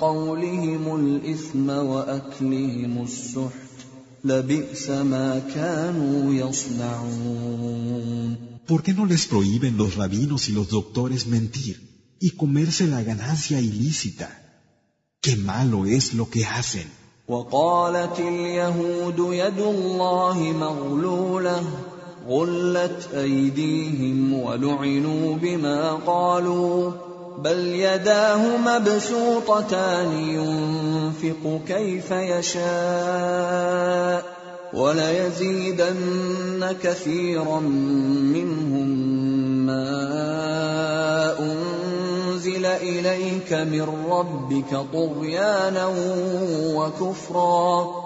قولهم الاثم واكلهم السحت لبئس ما كانوا يصنعون ¿Por qué no les prohíben los rabinos y los doctores mentir y comerse la ganancia ilícita? ¡Qué malo es lo que hacen! وقالت اليهود يد الله مغلوله غلت أيديهم ولعنوا بما قالوا بل يداه مبسوطتان ينفق كيف يشاء وليزيدن كثيرا منهم ما أنزل إليك من ربك طغيانا وكفرا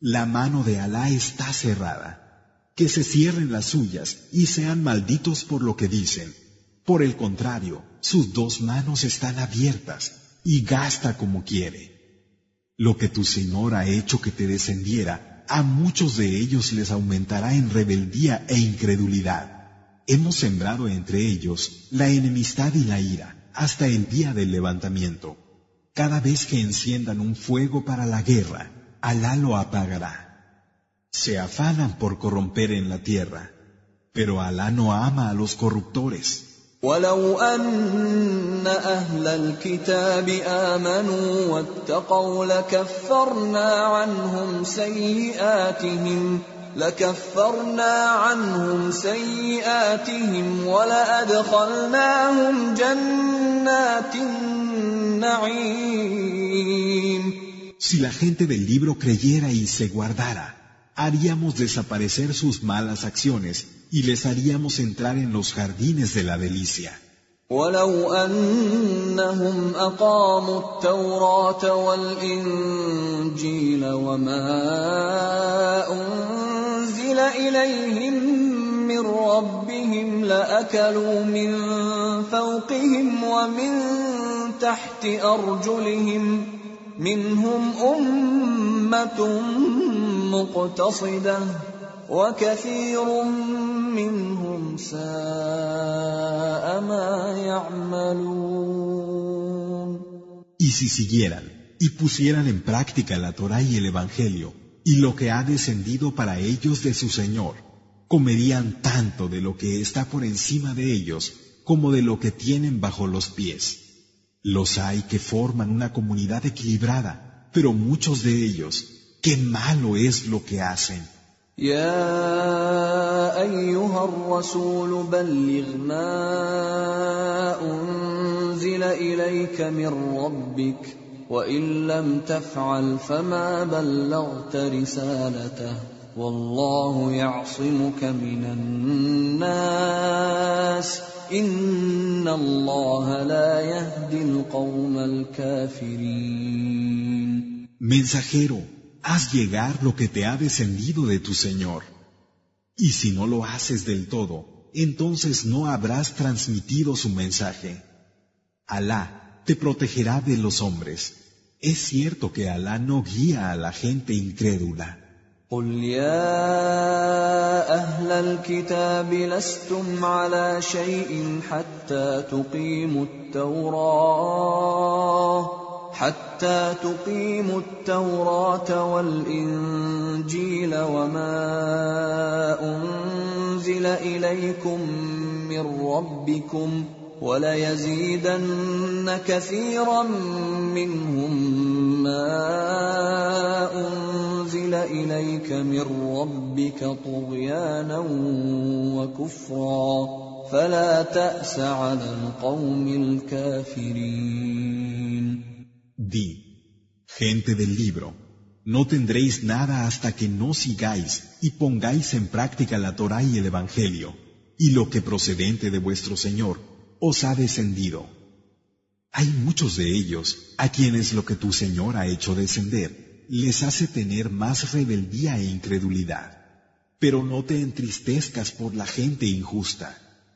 la mano de Alá está cerrada, que se cierren las suyas y sean malditos por lo que dicen. Por el contrario, sus dos manos están abiertas y gasta como quiere. Lo que tu Señor ha hecho que te descendiera, a muchos de ellos les aumentará en rebeldía e incredulidad. Hemos sembrado entre ellos la enemistad y la ira hasta el día del levantamiento. Cada vez que enciendan un fuego para la guerra, Alá lo apagará. Se afanan por corromper en la tierra, pero Alá no ama a los corruptores. ولو أن أهل الكتاب آمنوا واتقوا لكفرنا عنهم سيئاتهم لكفرنا عنهم سيئاتهم ولأدخلناهم جنات النعيم Si la gente del libro creyera y se guardara, haríamos desaparecer sus malas acciones y les haríamos entrar en los jardines de la delicia. ولو أنهم أقاموا التوراة والإنجيل وما أنزل إليهم من من ربهم لأكلوا من فوقهم ومن تحت أرجلهم منهم أمة مقتصدة وكثير منهم ساء ما يعملون Y si siguieran y pusieran en práctica la Torah y el Evangelio y lo que ha descendido para ellos de su Señor, comerían tanto de lo que está por encima de ellos como de lo que tienen bajo los pies. Los hay que forman una comunidad equilibrada, pero muchos de ellos, qué malo es lo que hacen. وان لم تفعل فما بلغت رسالته والله يعصمك من الناس Mensajero, haz llegar lo que te ha descendido de tu Señor. Y si no lo haces del todo, entonces no habrás transmitido su mensaje. Alá te protegerá de los hombres. Es cierto que Alá no guía a la gente incrédula. قل يا أهل الكتاب لستم على شيء حتى تقيموا التوراة حتى تقيموا التوراة والإنجيل وما أنزل إليكم من ربكم ۖ وليزيدن كثيرا منهم ما انزل اليك من ربك طغيانا وكفرا فلا تاس على القوم الكافرين Di, gente del libro, no tendréis nada hasta que no sigáis y pongáis en práctica la Torah y el Evangelio, y lo que procedente de vuestro Señor os ha descendido. Hay muchos de ellos a quienes lo que tu Señor ha hecho descender les hace tener más rebeldía e incredulidad. Pero no te entristezcas por la gente injusta.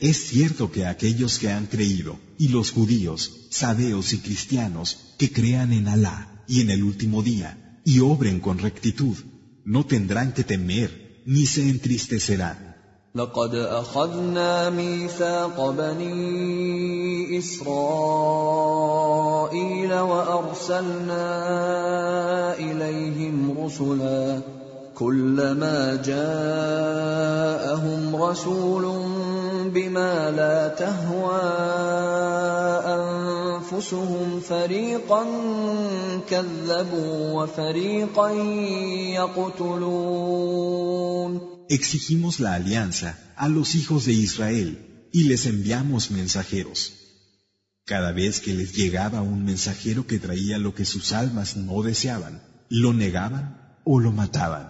Es cierto que aquellos que han creído, y los judíos, sabeos y cristianos, que crean en Alá y en el último día, y obren con rectitud, no tendrán que temer ni se entristecerán. لقد أخذنا ميثاق بني إسرائيل وأرسلنا إليهم رسلا كلما جاءهم رسول بما لا تهوى انفسهم فريقا كذبوا وفريقا يقتلون Exigimos la alianza a los hijos de Israel y les enviamos mensajeros. Cada vez que les llegaba un mensajero que traía lo que sus almas no deseaban, lo negaban o lo mataban.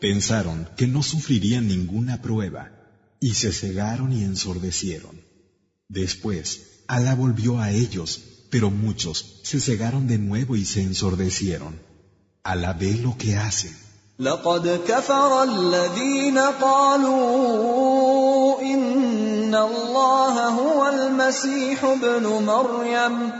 Pensaron que no sufrirían ninguna prueba y se cegaron y ensordecieron. Después, Alá volvió a ellos, pero muchos se cegaron de nuevo y se ensordecieron. Alá ve lo que hacen. لقد كفر الذين قالوا إن الله هو المسيح ابن مريم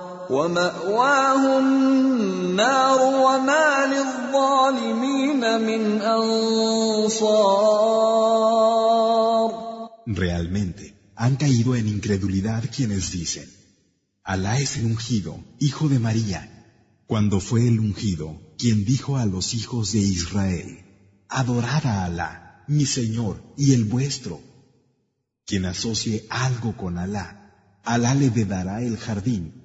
ومأواه النار وما للظالمين من أنصار Realmente han caído en incredulidad quienes dicen, Alá es el ungido, hijo de María, cuando fue el ungido quien dijo a los hijos de Israel, Adorad a Alá, mi Señor y el vuestro. Quien asocie algo con Alá, Alá le vedará el jardín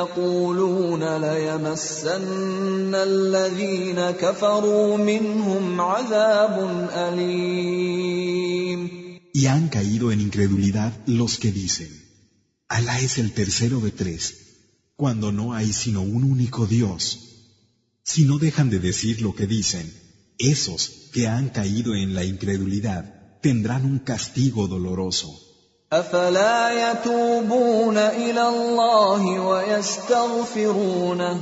يقولون ليمسن الذين كفروا منهم عذاب أليم Y han caído en incredulidad los que dicen, Alá es el tercero de tres, cuando no hay sino un único Dios. Si no dejan de decir lo que dicen, esos que han caído en la incredulidad tendrán un castigo doloroso. أفلا يتوبون إلى الله ويستغفرونه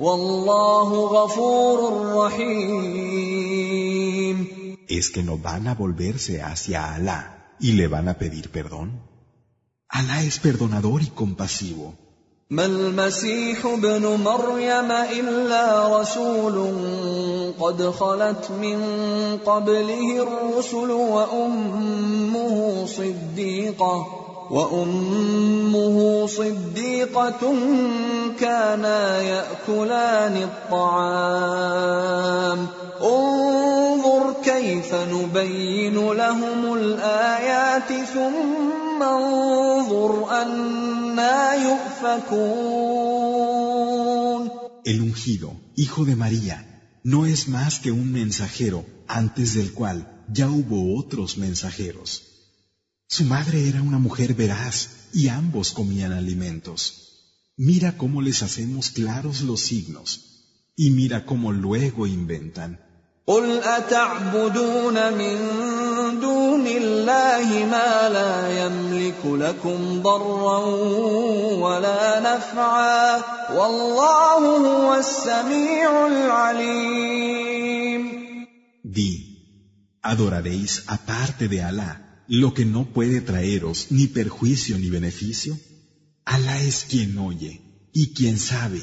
والله غفور رحيم ¿Es que no van a volverse hacia Alá y le van a pedir perdón? Alá es perdonador y compasivo. ما المسيح ابن مريم إلا رسول قد خلت من قبله الرسل وأمه صديقة وأمه صديقة كانا يأكلان الطعام. انظر كيف نبين لهم الآيات ثم El ungido, hijo de María, no es más que un mensajero antes del cual ya hubo otros mensajeros. Su madre era una mujer veraz y ambos comían alimentos. Mira cómo les hacemos claros los signos y mira cómo luego inventan. قل أتعبدون من دون الله ما لا يملك لكم ضرا ولا نفعا والله هو السميع العليم Di, ¿adoraréis aparte de Alá lo que no puede traeros ni perjuicio ni beneficio? Alá es quien oye y quien sabe.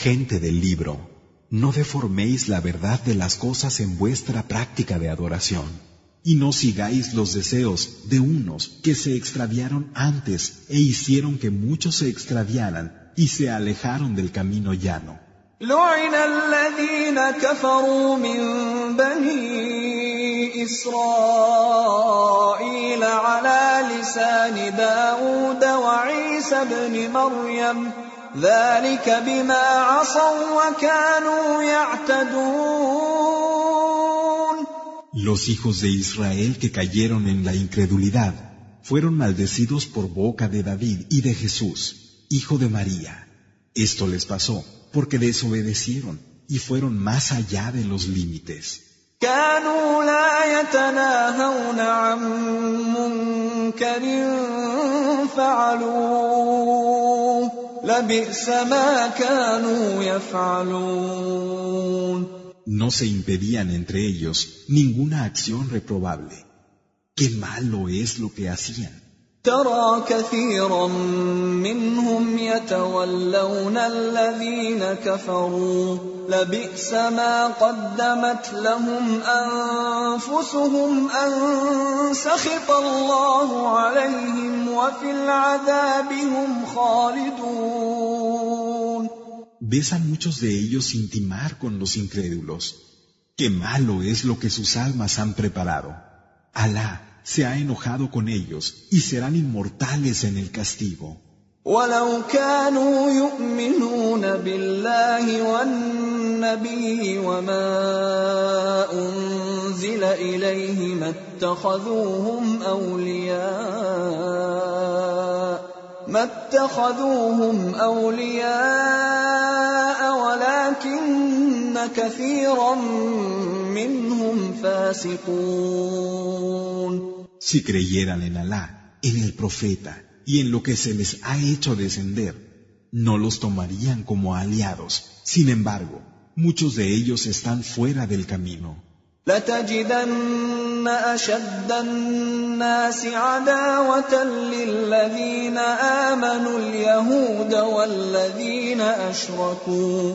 gente del libro, no deforméis la verdad de las cosas en vuestra práctica de adoración, y no sigáis los deseos de unos que se extraviaron antes e hicieron que muchos se extraviaran y se alejaron del camino llano. لعن الذين كفروا من بني إسرائيل على لسان داود وعيسى بن مريم ذلك بما عصوا وكانوا يعتدون Los hijos de Israel que cayeron en la incredulidad fueron maldecidos por boca de David y de Jesús, hijo de María. Esto les pasó porque desobedecieron y fueron más allá de los límites. كانوا لا يتناهون عن منكر فعلوه No se impedían entre ellos ninguna acción reprobable. Qué malo es lo que hacían. ترى كثيرا منهم يتولون الذين كفروا لبئس ما قدمت لهم أنفسهم أن سخط الله عليهم وفي العذاب هم خالدون Besan muchos de ellos intimar con los incrédulos. Qué malo es lo que sus almas han preparado. Alá se ha enojado con ellos y serán inmortales en el castigo. ولو كانوا يؤمنون بالله والنبي وما أنزل إليه ما اتخذوهم أولياء ما اتخذوهم أولياء ولكن كثيرا منهم فاسقون Si creyeran en Alá, en el profeta y en lo que se les ha hecho descender, no los tomarían como aliados. Sin embargo, muchos de ellos están fuera del camino. لتجدن اشد الناس عداوه للذين امنوا اليهود والذين اشركوا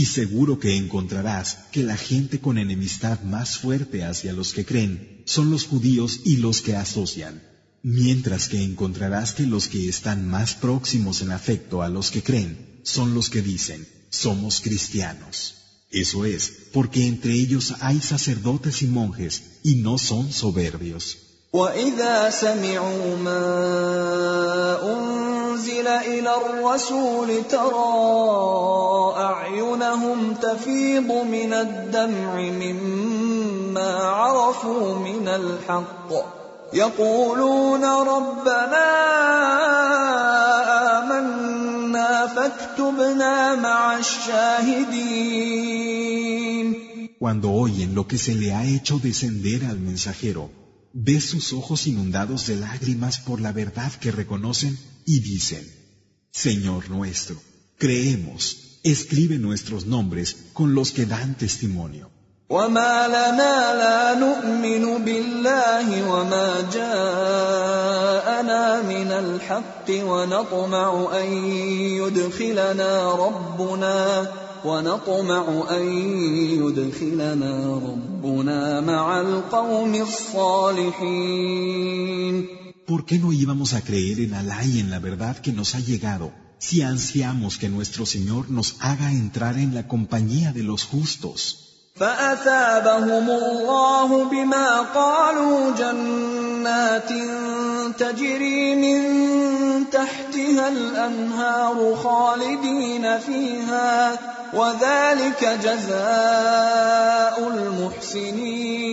Y seguro que encontrarás que la gente con enemistad más fuerte hacia los que creen son los judíos y los que asocian, mientras que encontrarás que los que están más próximos en afecto a los que creen son los que dicen, somos cristianos. Eso es, porque entre ellos hay sacerdotes y monjes y no son soberbios. واذا سمعوا ما انزل إلى الرسول ترى اعينهم تفيض من الدمع مما عرفوا من الحق يقولون ربنا امنا فاكتبنا مع الشاهدين Cuando oyen lo que se le ha hecho descender al mensajero, ves sus ojos inundados de lágrimas por la verdad que reconocen y dicen, Señor nuestro, creemos, escribe nuestros nombres con los que dan testimonio. وما لنا لا نؤمن بالله وما جاءنا من الحق ونطمع ان يدخلنا ربنا ونطمع ان يدخلنا ربنا مع القوم الصالحين ¿Por qué no íbamos a creer en Alá y en la verdad que nos ha llegado si ansiamos que nuestro Señor nos haga entrar en la compañía de los justos? فاثابهم الله بما قالوا جنات تجري من تحتها الانهار خالدين فيها وذلك جزاء المحسنين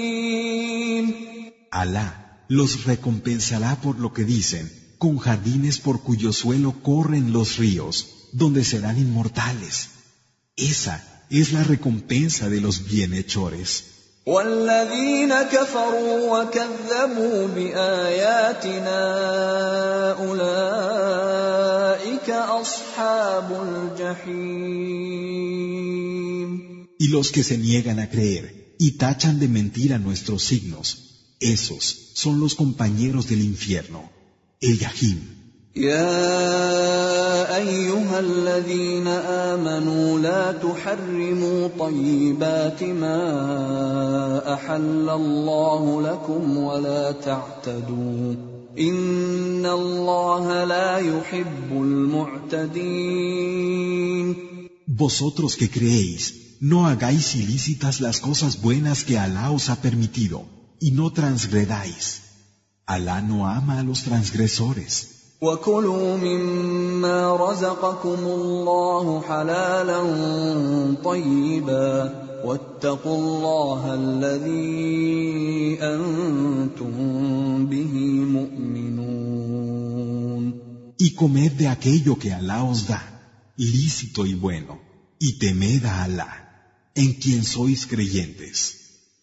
Alá los recompensará por lo que dicen, con jardines por cuyo suelo corren los ríos, donde serán inmortales. Esa es la recompensa de los bienhechores. والذين كفروا وكذبوا باياتنا اولئك اصحاب الجحيم Y los que se niegan a creer y tachan de mentira nuestros signos, esos son los compañeros del infierno, el Yahim. يا ايها الذين امنوا لا تحرموا طيبات ما احل الله لكم ولا تعتدوا ان الله لا يحب المعتدين Vosotros que creéis, no hagáis ilícitas las cosas buenas que Alá os ha permitido, y no transgredáis. Alá no ama a los transgresores. وكلوا مما رزقكم الله حلالا طيبا واتقوا الله الذي انتم به مؤمنون Y comed de aquello que Alá os da, lícito y bueno, y temed a Alá, en quien sois creyentes.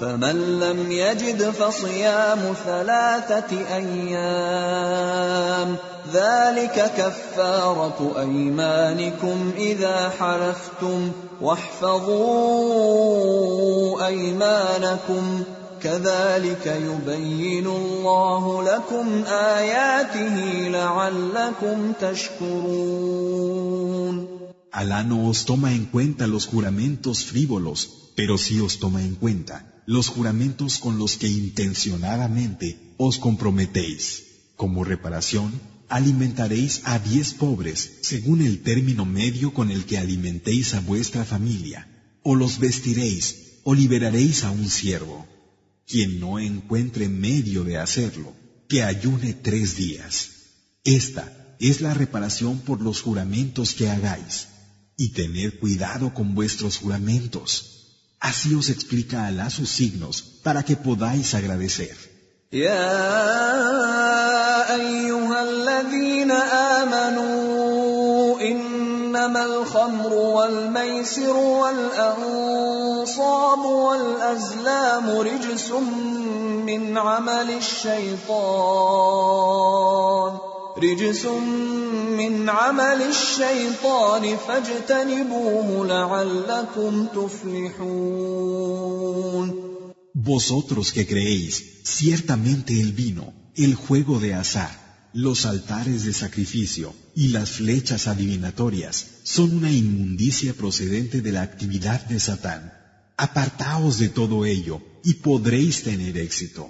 فمن لم يجد فصيام ثلاثة أيام ذلك كفارة أيمانكم إذا حلفتم واحفظوا أيمانكم. كذلك يبين الله لكم آياته لعلكم تشكرون. Alá no os toma en cuenta los juramentos frívolos, pero sí os toma en cuenta los juramentos con los que intencionadamente os comprometéis. Como reparación, alimentaréis a diez pobres según el término medio con el que alimentéis a vuestra familia, o los vestiréis, o liberaréis a un siervo. Quien no encuentre medio de hacerlo, que ayune tres días. Esta es la reparación por los juramentos que hagáis. Y tened cuidado con vuestros juramentos Así os explica Alá sus signos para que podáis agradecer. يا أيها الذين آمنوا إنما الخمر والميسر والأنصاب والأزلام رجس من عمل الشيطان رجس من عمل الشيطان فاجتنبوه لعلكم تفلحون Vosotros que creéis, ciertamente el vino, el juego de azar, los altares de sacrificio y las flechas adivinatorias son una inmundicia procedente de la actividad de Satán. Apartaos de todo ello y podréis tener éxito.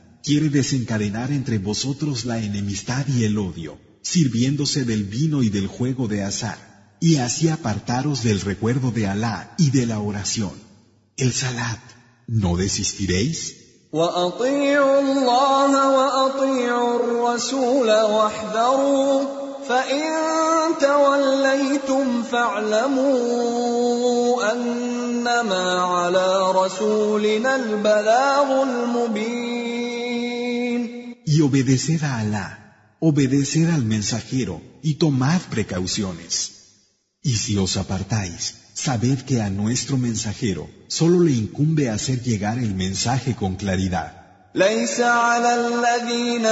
quiere desencadenar entre vosotros la enemistad y el odio, sirviéndose del vino y del juego de azar, y así apartaros del recuerdo de Alá y de la oración. El salat, ¿no desistiréis? Y obedeced a Alá, obedeced al mensajero y tomad precauciones. Y si os apartáis, sabed que a nuestro mensajero solo le incumbe hacer llegar el mensaje con claridad. ليس على الذين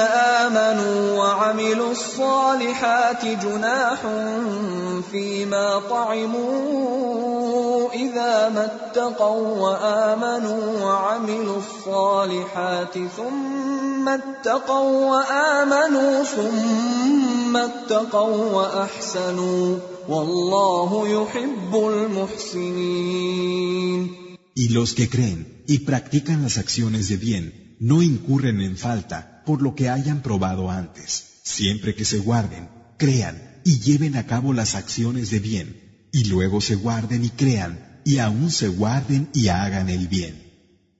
آمنوا وعملوا الصالحات جناح فيما طعموا إذا ما اتقوا وآمنوا وعملوا الصالحات ثم اتقوا وآمنوا ثم اتقوا وأحسنوا والله يحب المحسنين. Y los que creen y practican las acciones de bien no incurren en falta por lo que hayan probado antes, siempre que se guarden, crean y lleven a cabo las acciones de bien, y luego se guarden y crean, y aún se guarden y hagan el bien.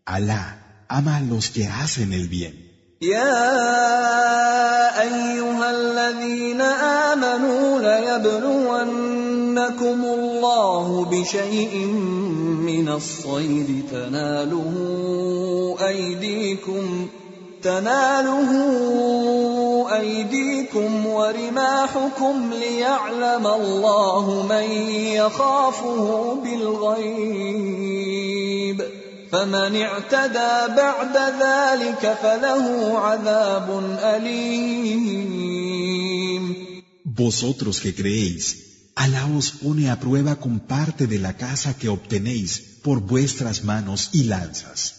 Alá ama a los que hacen el bien. يَبْلُوَنَّكُمُ اللَّهُ بِشَيْءٍ مِّنَ الصَّيْدِ تَنَالُهُ أَيْدِيكُمْ تناله أيديكم ورماحكم ليعلم الله من يخافه بالغيب فمن اعتدى بعد ذلك فله عذاب أليم Vosotros que creéis Alá os pone a prueba con parte de la casa que obtenéis por vuestras manos y lanzas,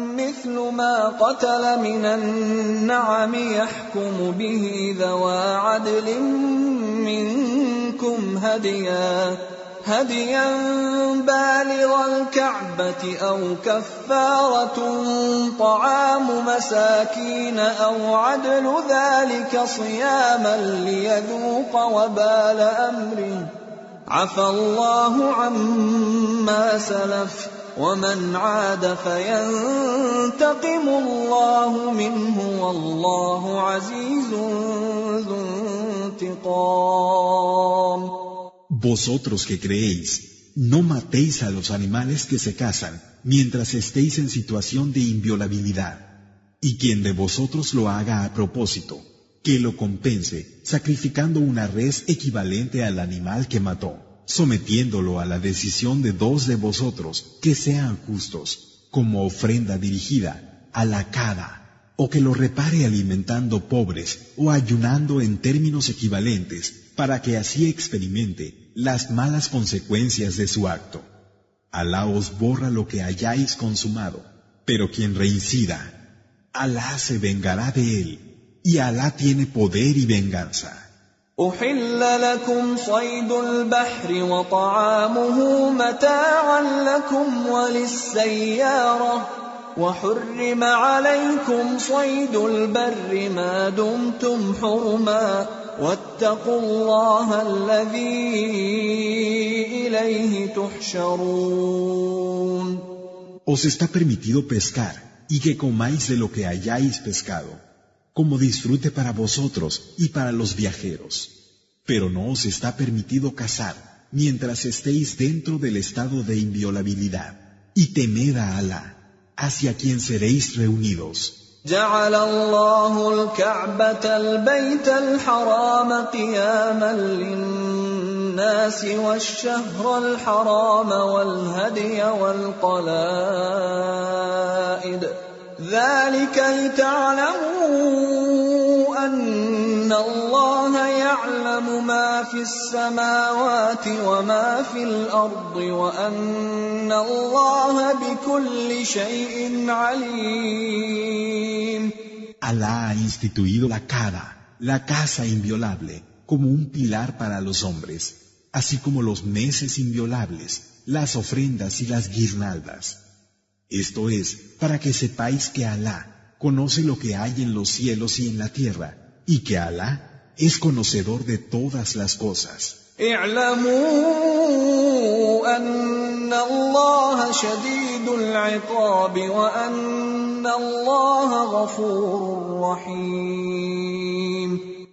مثل ما قتل من النعم يحكم به ذوى عدل منكم هديا هديا بالغ الكعبة أو كفارة طعام مساكين أو عدل ذلك صياما ليذوق وبال أمره. عفى الله عما سلف. ومن عاد فينتقم الله منه والله عزيز ذو انتقام Vosotros que creéis, no matéis a los animales que se casan mientras estéis en situación de inviolabilidad. Y quien de vosotros lo haga a propósito, que lo compense sacrificando una res equivalente al animal que mató, sometiéndolo a la decisión de dos de vosotros que sean justos, como ofrenda dirigida a la cara, o que lo repare alimentando pobres o ayunando en términos equivalentes, para que así experimente las malas consecuencias de su acto. Alá os borra lo que hayáis consumado, pero quien reincida, Alá se vengará de él, y Alá tiene poder y venganza. أحل لكم صيد البحر وطعامه متاعا لكم وللسيارة وحرم عليكم صيد البر ما دمتم حرما Os está permitido pescar y que comáis de lo que hayáis pescado, como disfrute para vosotros y para los viajeros. Pero no os está permitido cazar mientras estéis dentro del estado de inviolabilidad, y temed a Alá, hacia quien seréis reunidos. جعل الله الكعبة البيت الحرام قياما للناس والشهر الحرام والهدي والقلائد ذلك لتعلموا أن الله يعلم ما في السماوات وما في الأرض وأن الله بكل شيء عليم Alá ha instituido la Kaaba, la casa inviolable, como un pilar para los hombres, así como los meses inviolables, las ofrendas y las guirnaldas. Esto es para que sepáis que Alá conoce lo que hay en los cielos y en la tierra, y que Alá es conocedor de todas las cosas.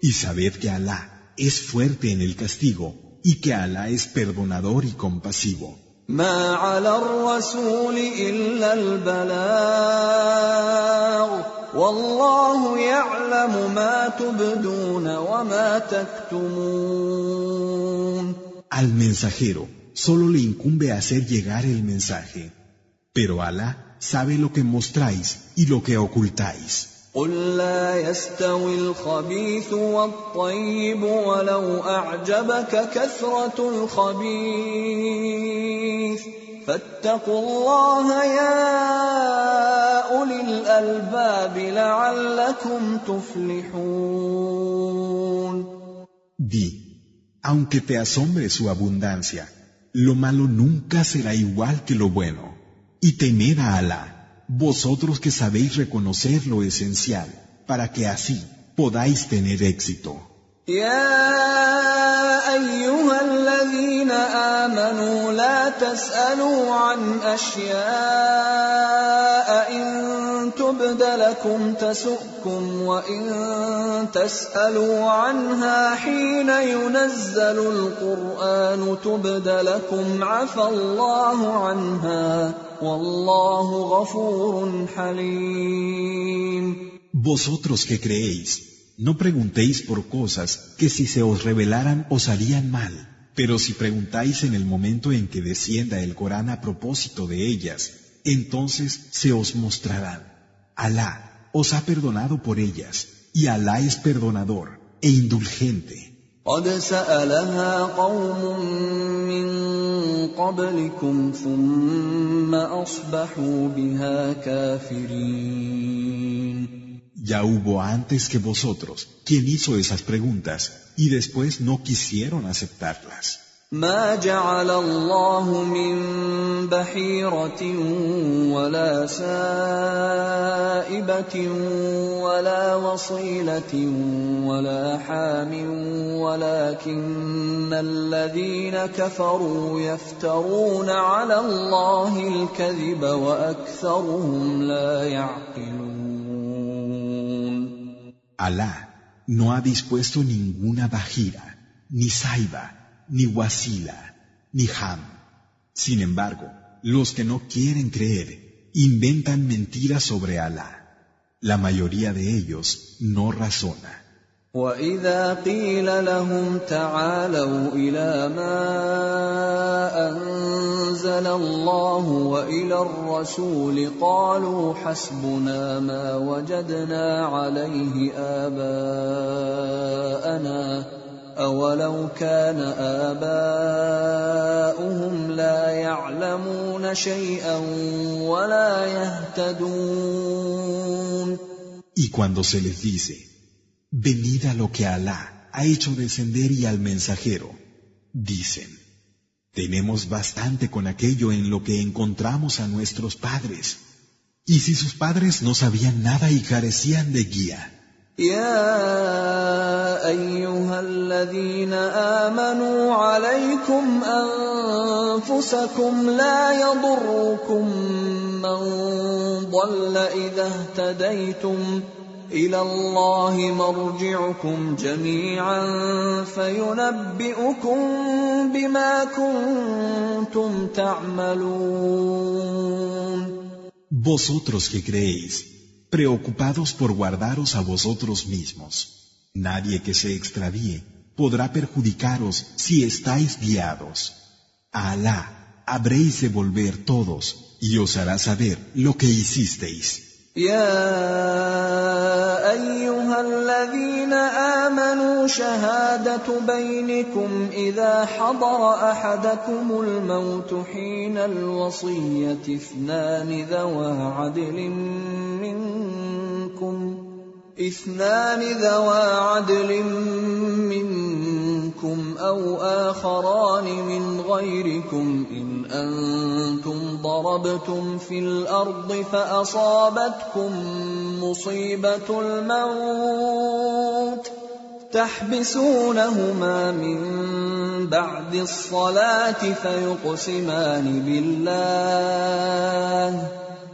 Y sabed que Alá es fuerte en el castigo y que Alá es perdonador y compasivo. ما على الرسول إلا البلاغ والله يعلم ما تبدون وما تكتمون Al mensajero solo le incumbe hacer llegar el mensaje, pero Alá sabe lo que mostráis y lo que ocultáis. قل لا يستوي الخبيث والطيب ولو اعجبك كثره الخبيث فاتقوا الله يا اولي الالباب لعلكم تفلحون Di, aunque te asombre su abundancia, lo malo nunca será igual que lo bueno, y temed a Alá. Vosotros que sabéis reconocer lo esencial, para que así podáis tener éxito. يا أيها الذين آمنوا لا تسألوا عن أشياء إن تبد لكم تسؤكم وإن تسألوا عنها حين ينزل القرآن تبد لكم عفى الله عنها Vosotros que creéis, no preguntéis por cosas que si se os revelaran os harían mal. Pero si preguntáis en el momento en que descienda el Corán a propósito de ellas, entonces se os mostrarán. Alá os ha perdonado por ellas, y Alá es perdonador e indulgente. قد سألها قوم من قبلكم ثم أصبحوا بها كافرين Ya hubo antes que vosotros quien hizo esas preguntas y después no quisieron aceptarlas. ما جعل الله من بحيرة ولا سائبة ولا وصيلة ولا حام ولكن الذين كفروا يفترون على الله الكذب وأكثرهم لا يعقلون Alá no ha dispuesto ninguna bajira, ni saiba, ni wasila, ni ham. Sin embargo, los que no quieren creer inventan mentiras sobre Alá. La mayoría de ellos no razona. واذا قيل لهم تعالوا الى ما انزل الله والى الرسول قالوا حسبنا ما وجدنا عليه اباءنا اولو كان اباؤهم لا يعلمون شيئا ولا يهتدون Y cuando se les dice, venid a lo que Alá ha hecho descender y al mensajero, dicen, tenemos bastante con aquello en lo que encontramos a nuestros padres. Y si sus padres no sabían nada y carecían de guía, يا أيها الذين آمنوا عليكم أنفسكم لا يضركم من ضل إذا اهتديتم إلى الله مرجعكم جميعا فينبئكم بما كنتم تعملون. Vosotros que creéis, preocupados por guardaros a vosotros mismos, nadie que se extravíe podrá perjudicaros si estáis guiados. A Alá habréis de volver todos y os hará saber lo que hicisteis. يا أيها الذين آمنوا شهادة بينكم إذا حضر أحدكم الموت حين الوصية اثنان ذوى عدل منكم اثنان ذوى عدل منكم أو آخران من غيركم إن أنتم ضربتم في الأرض فأصابتكم مصيبة الموت تحبسونهما من بعد الصلاة فيقسمان بالله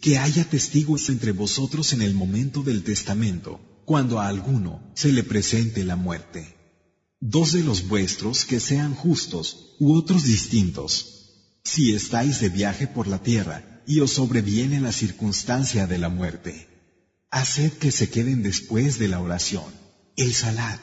que haya testigos entre vosotros en el momento del testamento, cuando a alguno se le presente la muerte. Dos de los vuestros que sean justos u otros distintos. Si estáis de viaje por la tierra y os sobreviene la circunstancia de la muerte, haced que se queden después de la oración, el salat.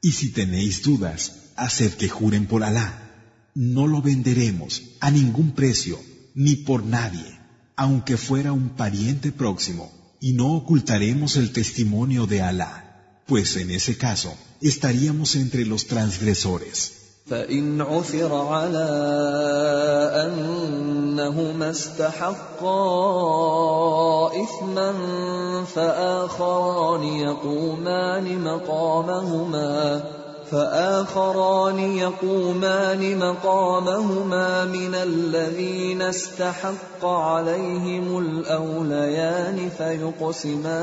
Y si tenéis dudas, haced que juren por Alá. No lo venderemos a ningún precio, ni por nadie aunque fuera un pariente próximo, y no ocultaremos el testimonio de Alá, pues en ese caso estaríamos entre los transgresores. فإن عثر على أنهما استحقا إثما فآخران يقومان مقامهما فآخران يقومان مقامهما من الذين استحق عليهم الأوليان فيقسمان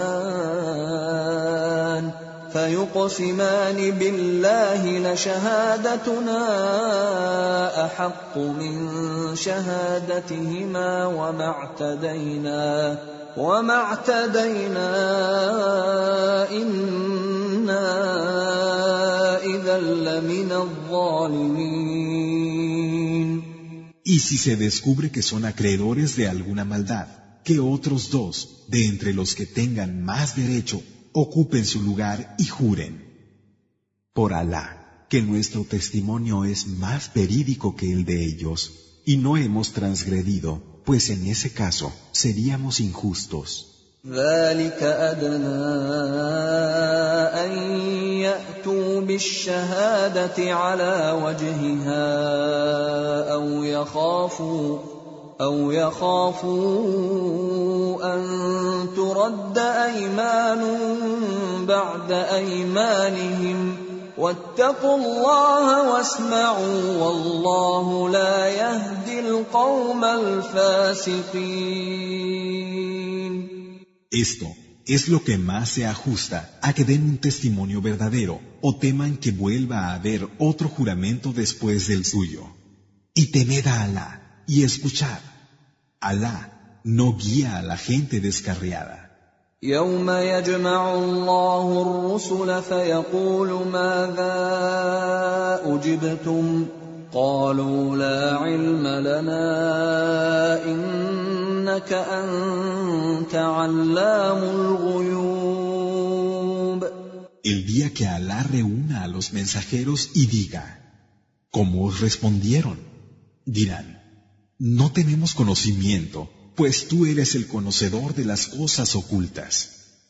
فيقسمان بالله لشهادتنا أحق من شهادتهما وما اعتدينا. وما اعتدينا انا اذا لمن الظالمين Y si se descubre que son acreedores de alguna maldad, que otros dos, de entre los que tengan más derecho, ocupen su lugar y juren. Por Alá, que nuestro testimonio es más verídico que el de ellos, y no hemos transgredido, pues en ese caso seríamos injustos. ذلك أدنى أن يأتوا بالشهادة على وجهها أو يخافوا أو يخافوا أن ترد أيمان بعد أيمانهم ۖ واتقوا الله واسمعوا والله لا يهدي القوم الفاسقين Esto es lo que más se ajusta a que den un testimonio verdadero o teman que vuelva a haber otro juramento después del suyo. Y temed a Alá y escuchad. Alá no guía a la gente descarriada. يوم يجمع الله الرسل فيقول ماذا أجبتم قالوا لا علم لنا إنك أنت علام الغيوب El día que Alá reúna a los mensajeros y diga, ¿cómo os respondieron? Dirán, No tenemos conocimiento, pues tú eres el conocedor de las cosas ocultas.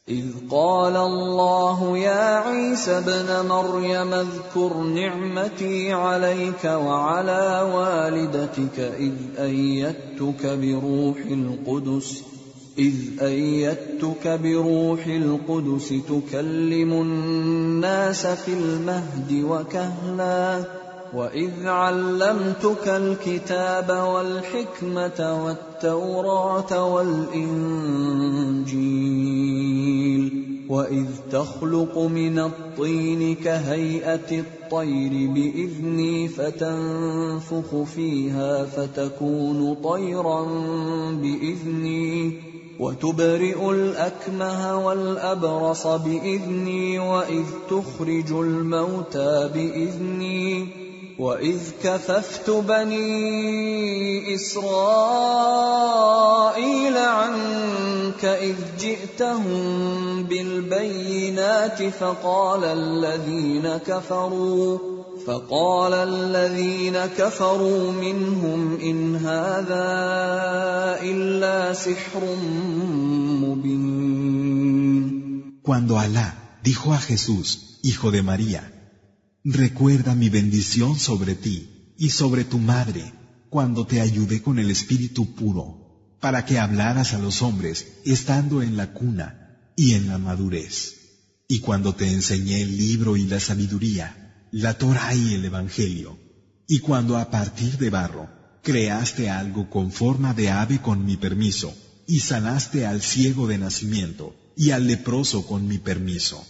إذ قال الله يا عيسى ابن مريم اذكر نعمتي عليك وعلى والدتك إذ أيدتك بروح القدس إذ أيدتك بروح القدس تكلم الناس في المهد وكهلاً واذ علمتك الكتاب والحكمه والتوراه والانجيل واذ تخلق من الطين كهيئه الطير باذني فتنفخ فيها فتكون طيرا باذني وتبرئ الاكمه والابرص باذني واذ تخرج الموتى باذني واذ كففت بني اسرائيل عنك اذ جئتهم بالبينات فقال الذين كفروا فقال الذين كفروا منهم ان هذا الا سحر مبين. Cuando Alá dijo a Jesús, hijo de María, Recuerda mi bendición sobre ti y sobre tu madre cuando te ayudé con el espíritu puro, para que hablaras a los hombres estando en la cuna y en la madurez. Y cuando te enseñé el libro y la sabiduría, la Torah y el Evangelio, y cuando a partir de barro creaste algo con forma de ave con mi permiso, y sanaste al ciego de nacimiento y al leproso con mi permiso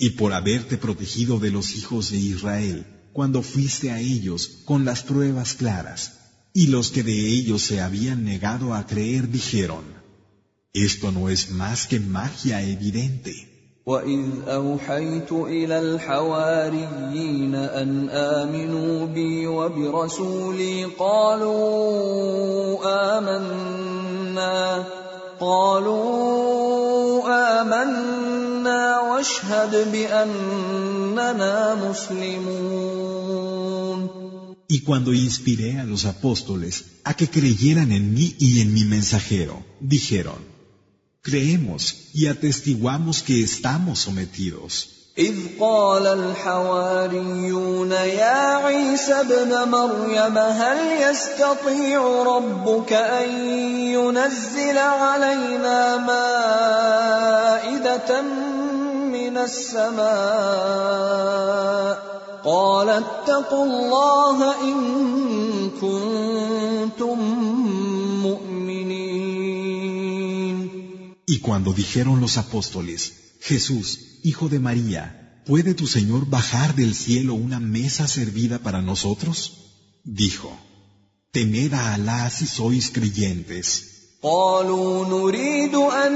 y por haberte protegido de los hijos de Israel cuando fuiste a ellos con las pruebas claras, y los que de ellos se habían negado a creer dijeron, esto no es más que magia evidente. Y cuando inspiré a los apóstoles a que creyeran en mí y en mi mensajero, dijeron, creemos y atestiguamos que estamos sometidos. إذ قال الحواريون يا عيسى ابن مريم هل يستطيع ربك أن ينزل علينا مائدة من السماء؟ قال اتقوا الله إن كنتم مؤمنين. Y cuando dijeron los apóstoles, Jesús, hijo de María, ¿puede tu Señor bajar del cielo una mesa servida para nosotros? Dijo, temed a Alá si sois creyentes. قالوا نريد أن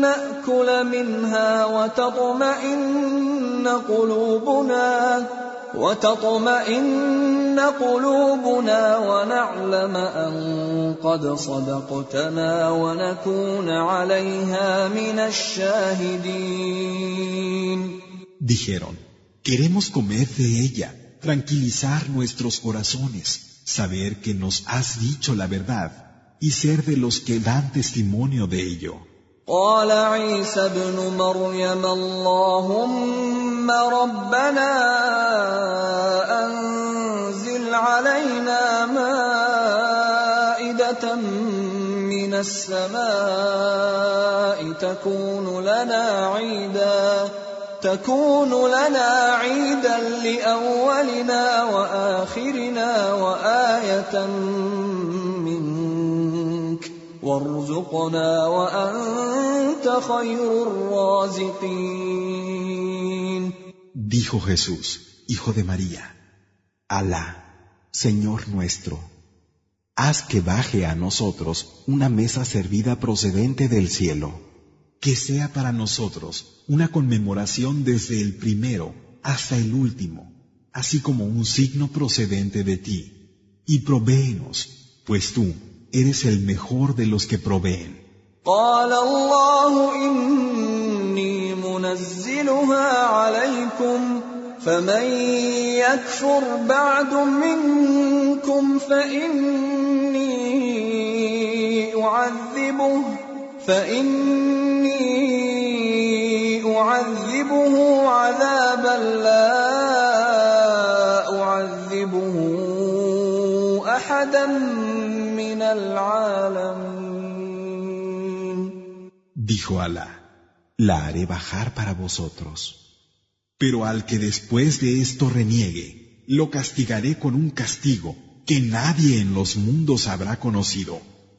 نأكل منها وتطمئن قلوبنا وتطمئن قلوبنا ونعلم أن قد صدقتنا ونكون عليها من الشاهدين Dijeron, queremos comer de ella, tranquilizar nuestros corazones, saber que nos has dicho la verdad y ser de los que dan testimonio de ello. قال عيسى ابن مريم اللهم ثم ربنا أنزل علينا مائدة من السماء تكون لنا عيدا تكون لنا عيدا لأولنا وآخرنا وآية وارزقنا وانت خير الرازقين Dijo Jesús, hijo de María, Alá, Señor nuestro, haz que baje a nosotros una mesa servida procedente del cielo, que sea para nosotros una conmemoración desde el primero hasta el último, así como un signo procedente de ti, y provéenos, pues tú eres el mejor de los que proveen. قال الله إني منزلها عليكم فمن يكفر بعد منكم فإني أعذبه فإني أعذبه عذابا لا أعذبه أحدا Dijo Alá, la haré bajar para vosotros. Pero al que después de esto reniegue, lo castigaré con un castigo que nadie en los mundos habrá conocido.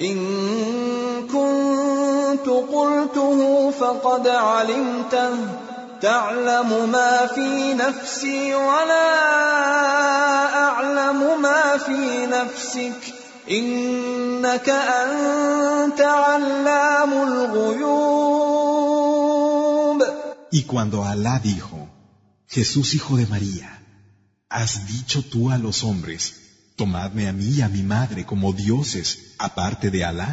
إن كنت قلته فقد علمته. تعلم ما في نفسي ولا أعلم ما في نفسك. إنك أنت علام الغيوب. Y cuando Alá dijo, Jesús hijo de María, ¿has dicho tú a los hombres, tomadme a mí y a mi madre como dioses aparte de Alá?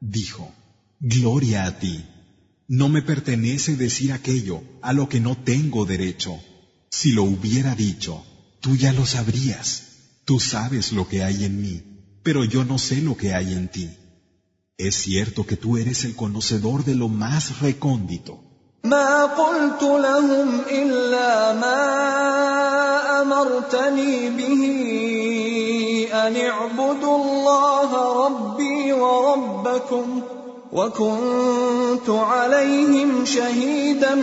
Dijo, Gloria a ti. No me pertenece decir aquello a lo que no tengo derecho. Si lo hubiera dicho, tú ya lo sabrías. Tú sabes lo que hay en mí, pero yo no sé lo que hay en ti. Es cierto que tú eres el conocedor de lo más recóndito. ما قلت لهم إلا ما أمرتني به أن اعبدوا الله ربي وربكم وكنت عليهم شهيدا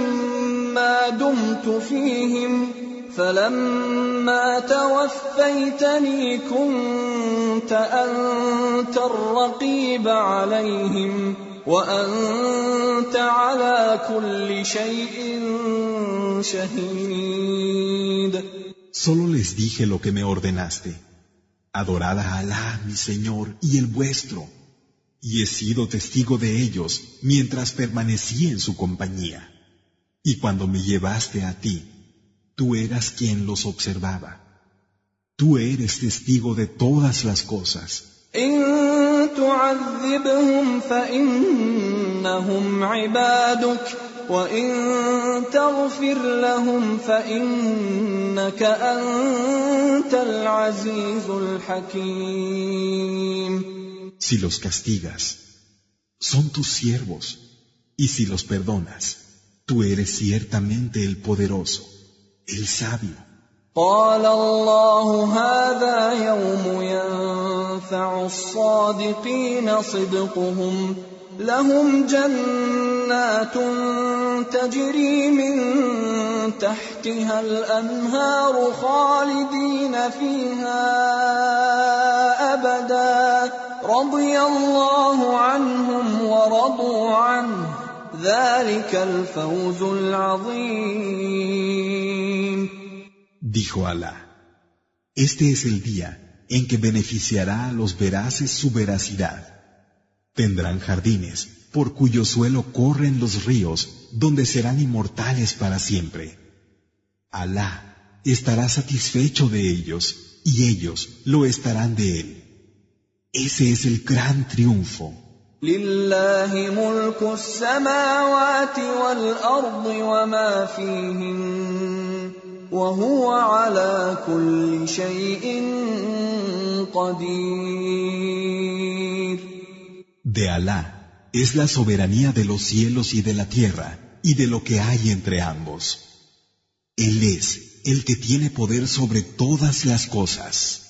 ما دمت فيهم فلما توفيتني كنت أنت الرقيب عليهم وأنت على كل شيء شهيد Solo les dije lo que me ordenaste. Adorad a Alá, mi Señor, y el vuestro. Y he sido testigo de ellos mientras permanecí en su compañía. Y cuando me llevaste a ti, tú eras quien los observaba. Tú eres testigo de todas las cosas. وإن تغفر لهم فإنك أنت العزيز الحكيم Si los castigas, son tus siervos, y si los perdonas, tú eres ciertamente el poderoso, el sabio. قال الله هذا يوم ينفع الصادقين صدقهم لهم جنات تجري من تحتها الأنهار خالدين فيها أبدا. رضي الله عنهم ورضوا عنه. ذلك الفوز العظيم. Dijo Alá, este es el día en que beneficiará a los veraces su veracidad. Tendrán jardines por cuyo suelo corren los ríos donde serán inmortales para siempre. Alá estará satisfecho de ellos y ellos lo estarán de él. Ese es el gran triunfo. لله ملك السماوات والارض وما فيهن وهو على كل شيء قدير De Alá es la soberanía de los cielos y de la tierra y de lo que hay entre ambos. Él es el que tiene poder sobre todas las cosas.